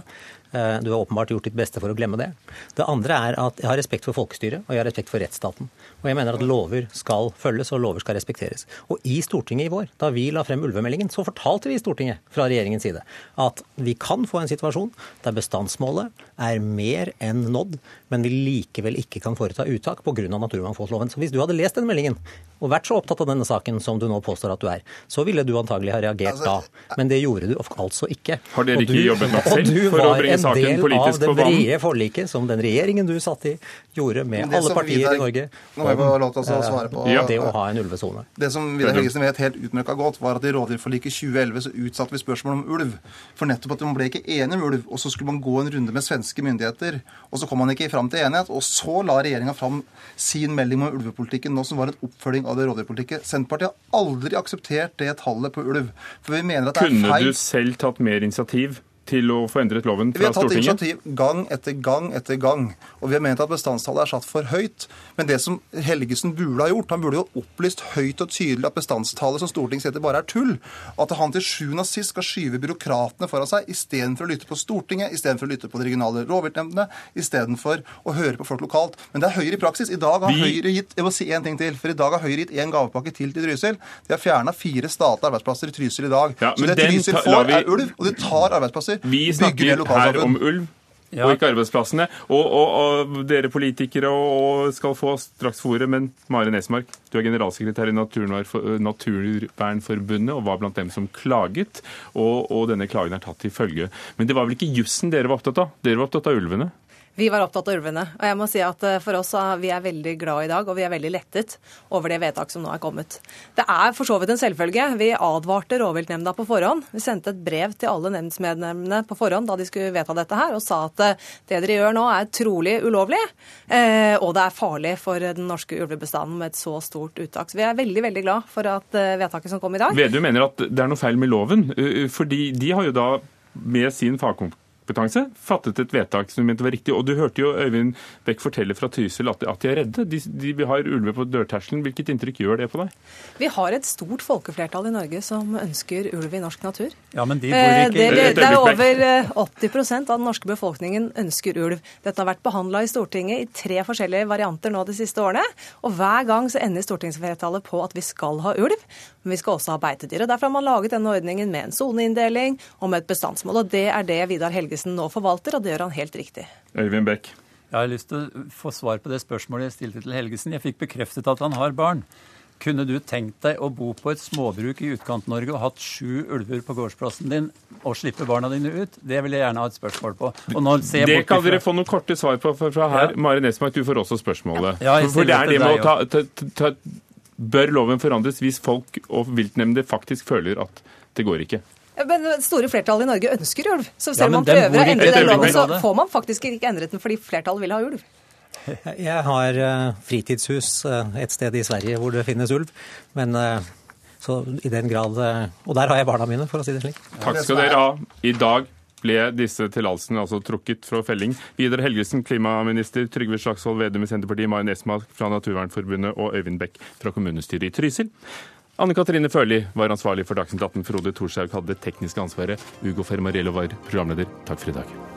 Eh, Du har åpenbart gjort ditt beste for å glemme det. Det andre er at jeg har respekt for folkestyret og jeg har respekt for rettsstaten. Og jeg mener at lover skal følges og lover skal respekteres. Og i Stortinget i vår, da vi la frem ulvemeldingen, så fortalte vi i Stortinget fra regjeringens side at vi kan få en situasjon der bestandsmålet er mer enn nådd, men vi likevel ikke kan foreta uttak pga. naturmangfoldloven. Så hvis du hadde lest den meldingen og vært så opptatt av denne saken som du nå påstår at du er, så ville du antagelig ha reagert da. Men det gjorde du altså ikke. Har dere ikke jobbet nok [LAUGHS] selv for å bringe saken politisk på banen? Og du var en del av det brede forliket som den regjeringen du satt i, gjorde med alle partier i Norge Nå jeg få lov til å svare på- Ja. det å ha en ulvesone. Det som Vidar Helgesen vet helt utmerka godt, var at i rovdyrforliket 2011 så utsatte vi spørsmålet om ulv. For nettopp at man ble ikke enige om ulv, og så skulle man gå en runde med svenske myndigheter. Og så kom man ikke fram til enighet, og så la regjeringa fram sin melding om ulvepolitikken nå, som var en oppfølging av det rovdyrpolitiket. Senterpartiet har aldri akseptert det tallet på ulv. For vi mener at det er feil. Kunne du selv tatt mer initiativ til å få endret loven fra Stortinget? Vi har tatt initiativ gang etter gang etter gang. Og vi har ment at bestandstallet er satt for høyt. Men det som Helgesen burde ha gjort, han burde jo opplyst høyt og tydelig at bestandstallet som Stortinget setter, bare er tull. At han til sjuende og sist skal skyve byråkratene foran seg istedenfor å lytte på Stortinget, istedenfor å lytte på de regionale rovviltnemndene, istedenfor å høre på folk lokalt. Men det er Høyre i praksis. I dag har Vi- Høyre gitt jeg må si en ting til, for i dag har Høyre gitt én gavepakke til til Trysil. De har fjerna fire statlige arbeidsplasser i Trysil i dag. Ja, Så det Trysil får, vi- er ulv, og de tar arbeidsplasser. Vi snakker her om ulv. Ja. Og ikke arbeidsplassene. Og, og, og dere politikere og, og skal få straks få ordet, men Mare Nesmark, du er generalsekretær i Naturvernforbundet og var blant dem som klaget. Og, og denne klagen er tatt til følge. Men det var vel ikke jussen dere var opptatt av? Dere var opptatt av ulvene? Vi var opptatt av ulvene. Og jeg må si at eh, for oss vi er veldig glad i dag, og vi er veldig lettet over det vedtaket som nå er kommet. Det er for så vidt en selvfølge. Vi advarte rovviltnemnda på forhånd. Vi sendte et brev til alle nemndsmedlemmene på forhånd da de skulle vedta dette her, og sa at eh, det dere gjør nå er trolig ulovlig, eh, og det er farlig for den norske ulvebestanden med et så stort uttak. Så vi er veldig, veldig glad for at vedtaket som kom i dag Vedum mener at det er noe feil med loven. Fordi de har jo da med sin fagkompetanse fattet et vedtak som de mente var riktig. Og du hørte jo Øyvind Bech fortelle fra Trysil at, at de er redde. De, de har ulver på dørterskelen. Hvilket inntrykk gjør det på deg? Vi har et stort folkeflertall i Norge som ønsker ulv i norsk natur. Ja, men de bor Eh, ikke det, det, det er over eh, 80 av den norske befolkningen ønsker ulv. Dette har vært behandla i Stortinget i tre forskjellige varianter nå de siste årene. Og hver gang så ender stortingsflertallet på at vi skal ha ulv, men vi skal også ha beitedyr. Og Derfor har man laget denne ordningen med en soneinndeling og med et bestandsmål. Og det er det Vidar Helgesen nå forvalter, og det gjør han helt riktig. Øyvind Beck. Jeg har lyst til å få svar på det spørsmålet jeg stilte til Helgesen. Jeg fikk bekreftet at han har barn. Kunne du tenkt deg å bo på et småbruk i Utkant-Norge og hatt sju ulver på gårdsplassen din og slippe barna dine ut? Det vil jeg gjerne ha et spørsmål på. Og nå ser jeg Det bort kan ifra- dere få noen korte svar på fra her. Ja. Mari Nesmark, du får også spørsmålet. Ja, jeg for, det er det med å ta, til ta, ta Bør loven forandres hvis folk og viltnemnder faktisk føler at det går ikke? Men det store flertallet i Norge ønsker ulv. Så selv om ja, man prøver å endre den loven, så får man faktisk ikke endret den fordi flertallet vil ha ulv. [LAUGHS] Jeg har eh, fritidshus eh, et sted i Sverige hvor det finnes ulv. Men eh, så i den grad Og der har jeg barna mine, for å si det slik. Takk skal dere ha. I dag ble disse tillatelsene altså trukket fra felling. Vidar Helgesen, klimaminister, Trygve Slagsvold Vedum i Senterpartiet, Maren Esmark fra Naturvernforbundet og Øyvind Bekk fra kommunestyret i Trysil. Anne Katrine Førli var ansvarlig for Dagsnytt 18. Frode Thorshaug hadde det tekniske ansvaret. Ugo Fermariello var programleder. Takk for i dag.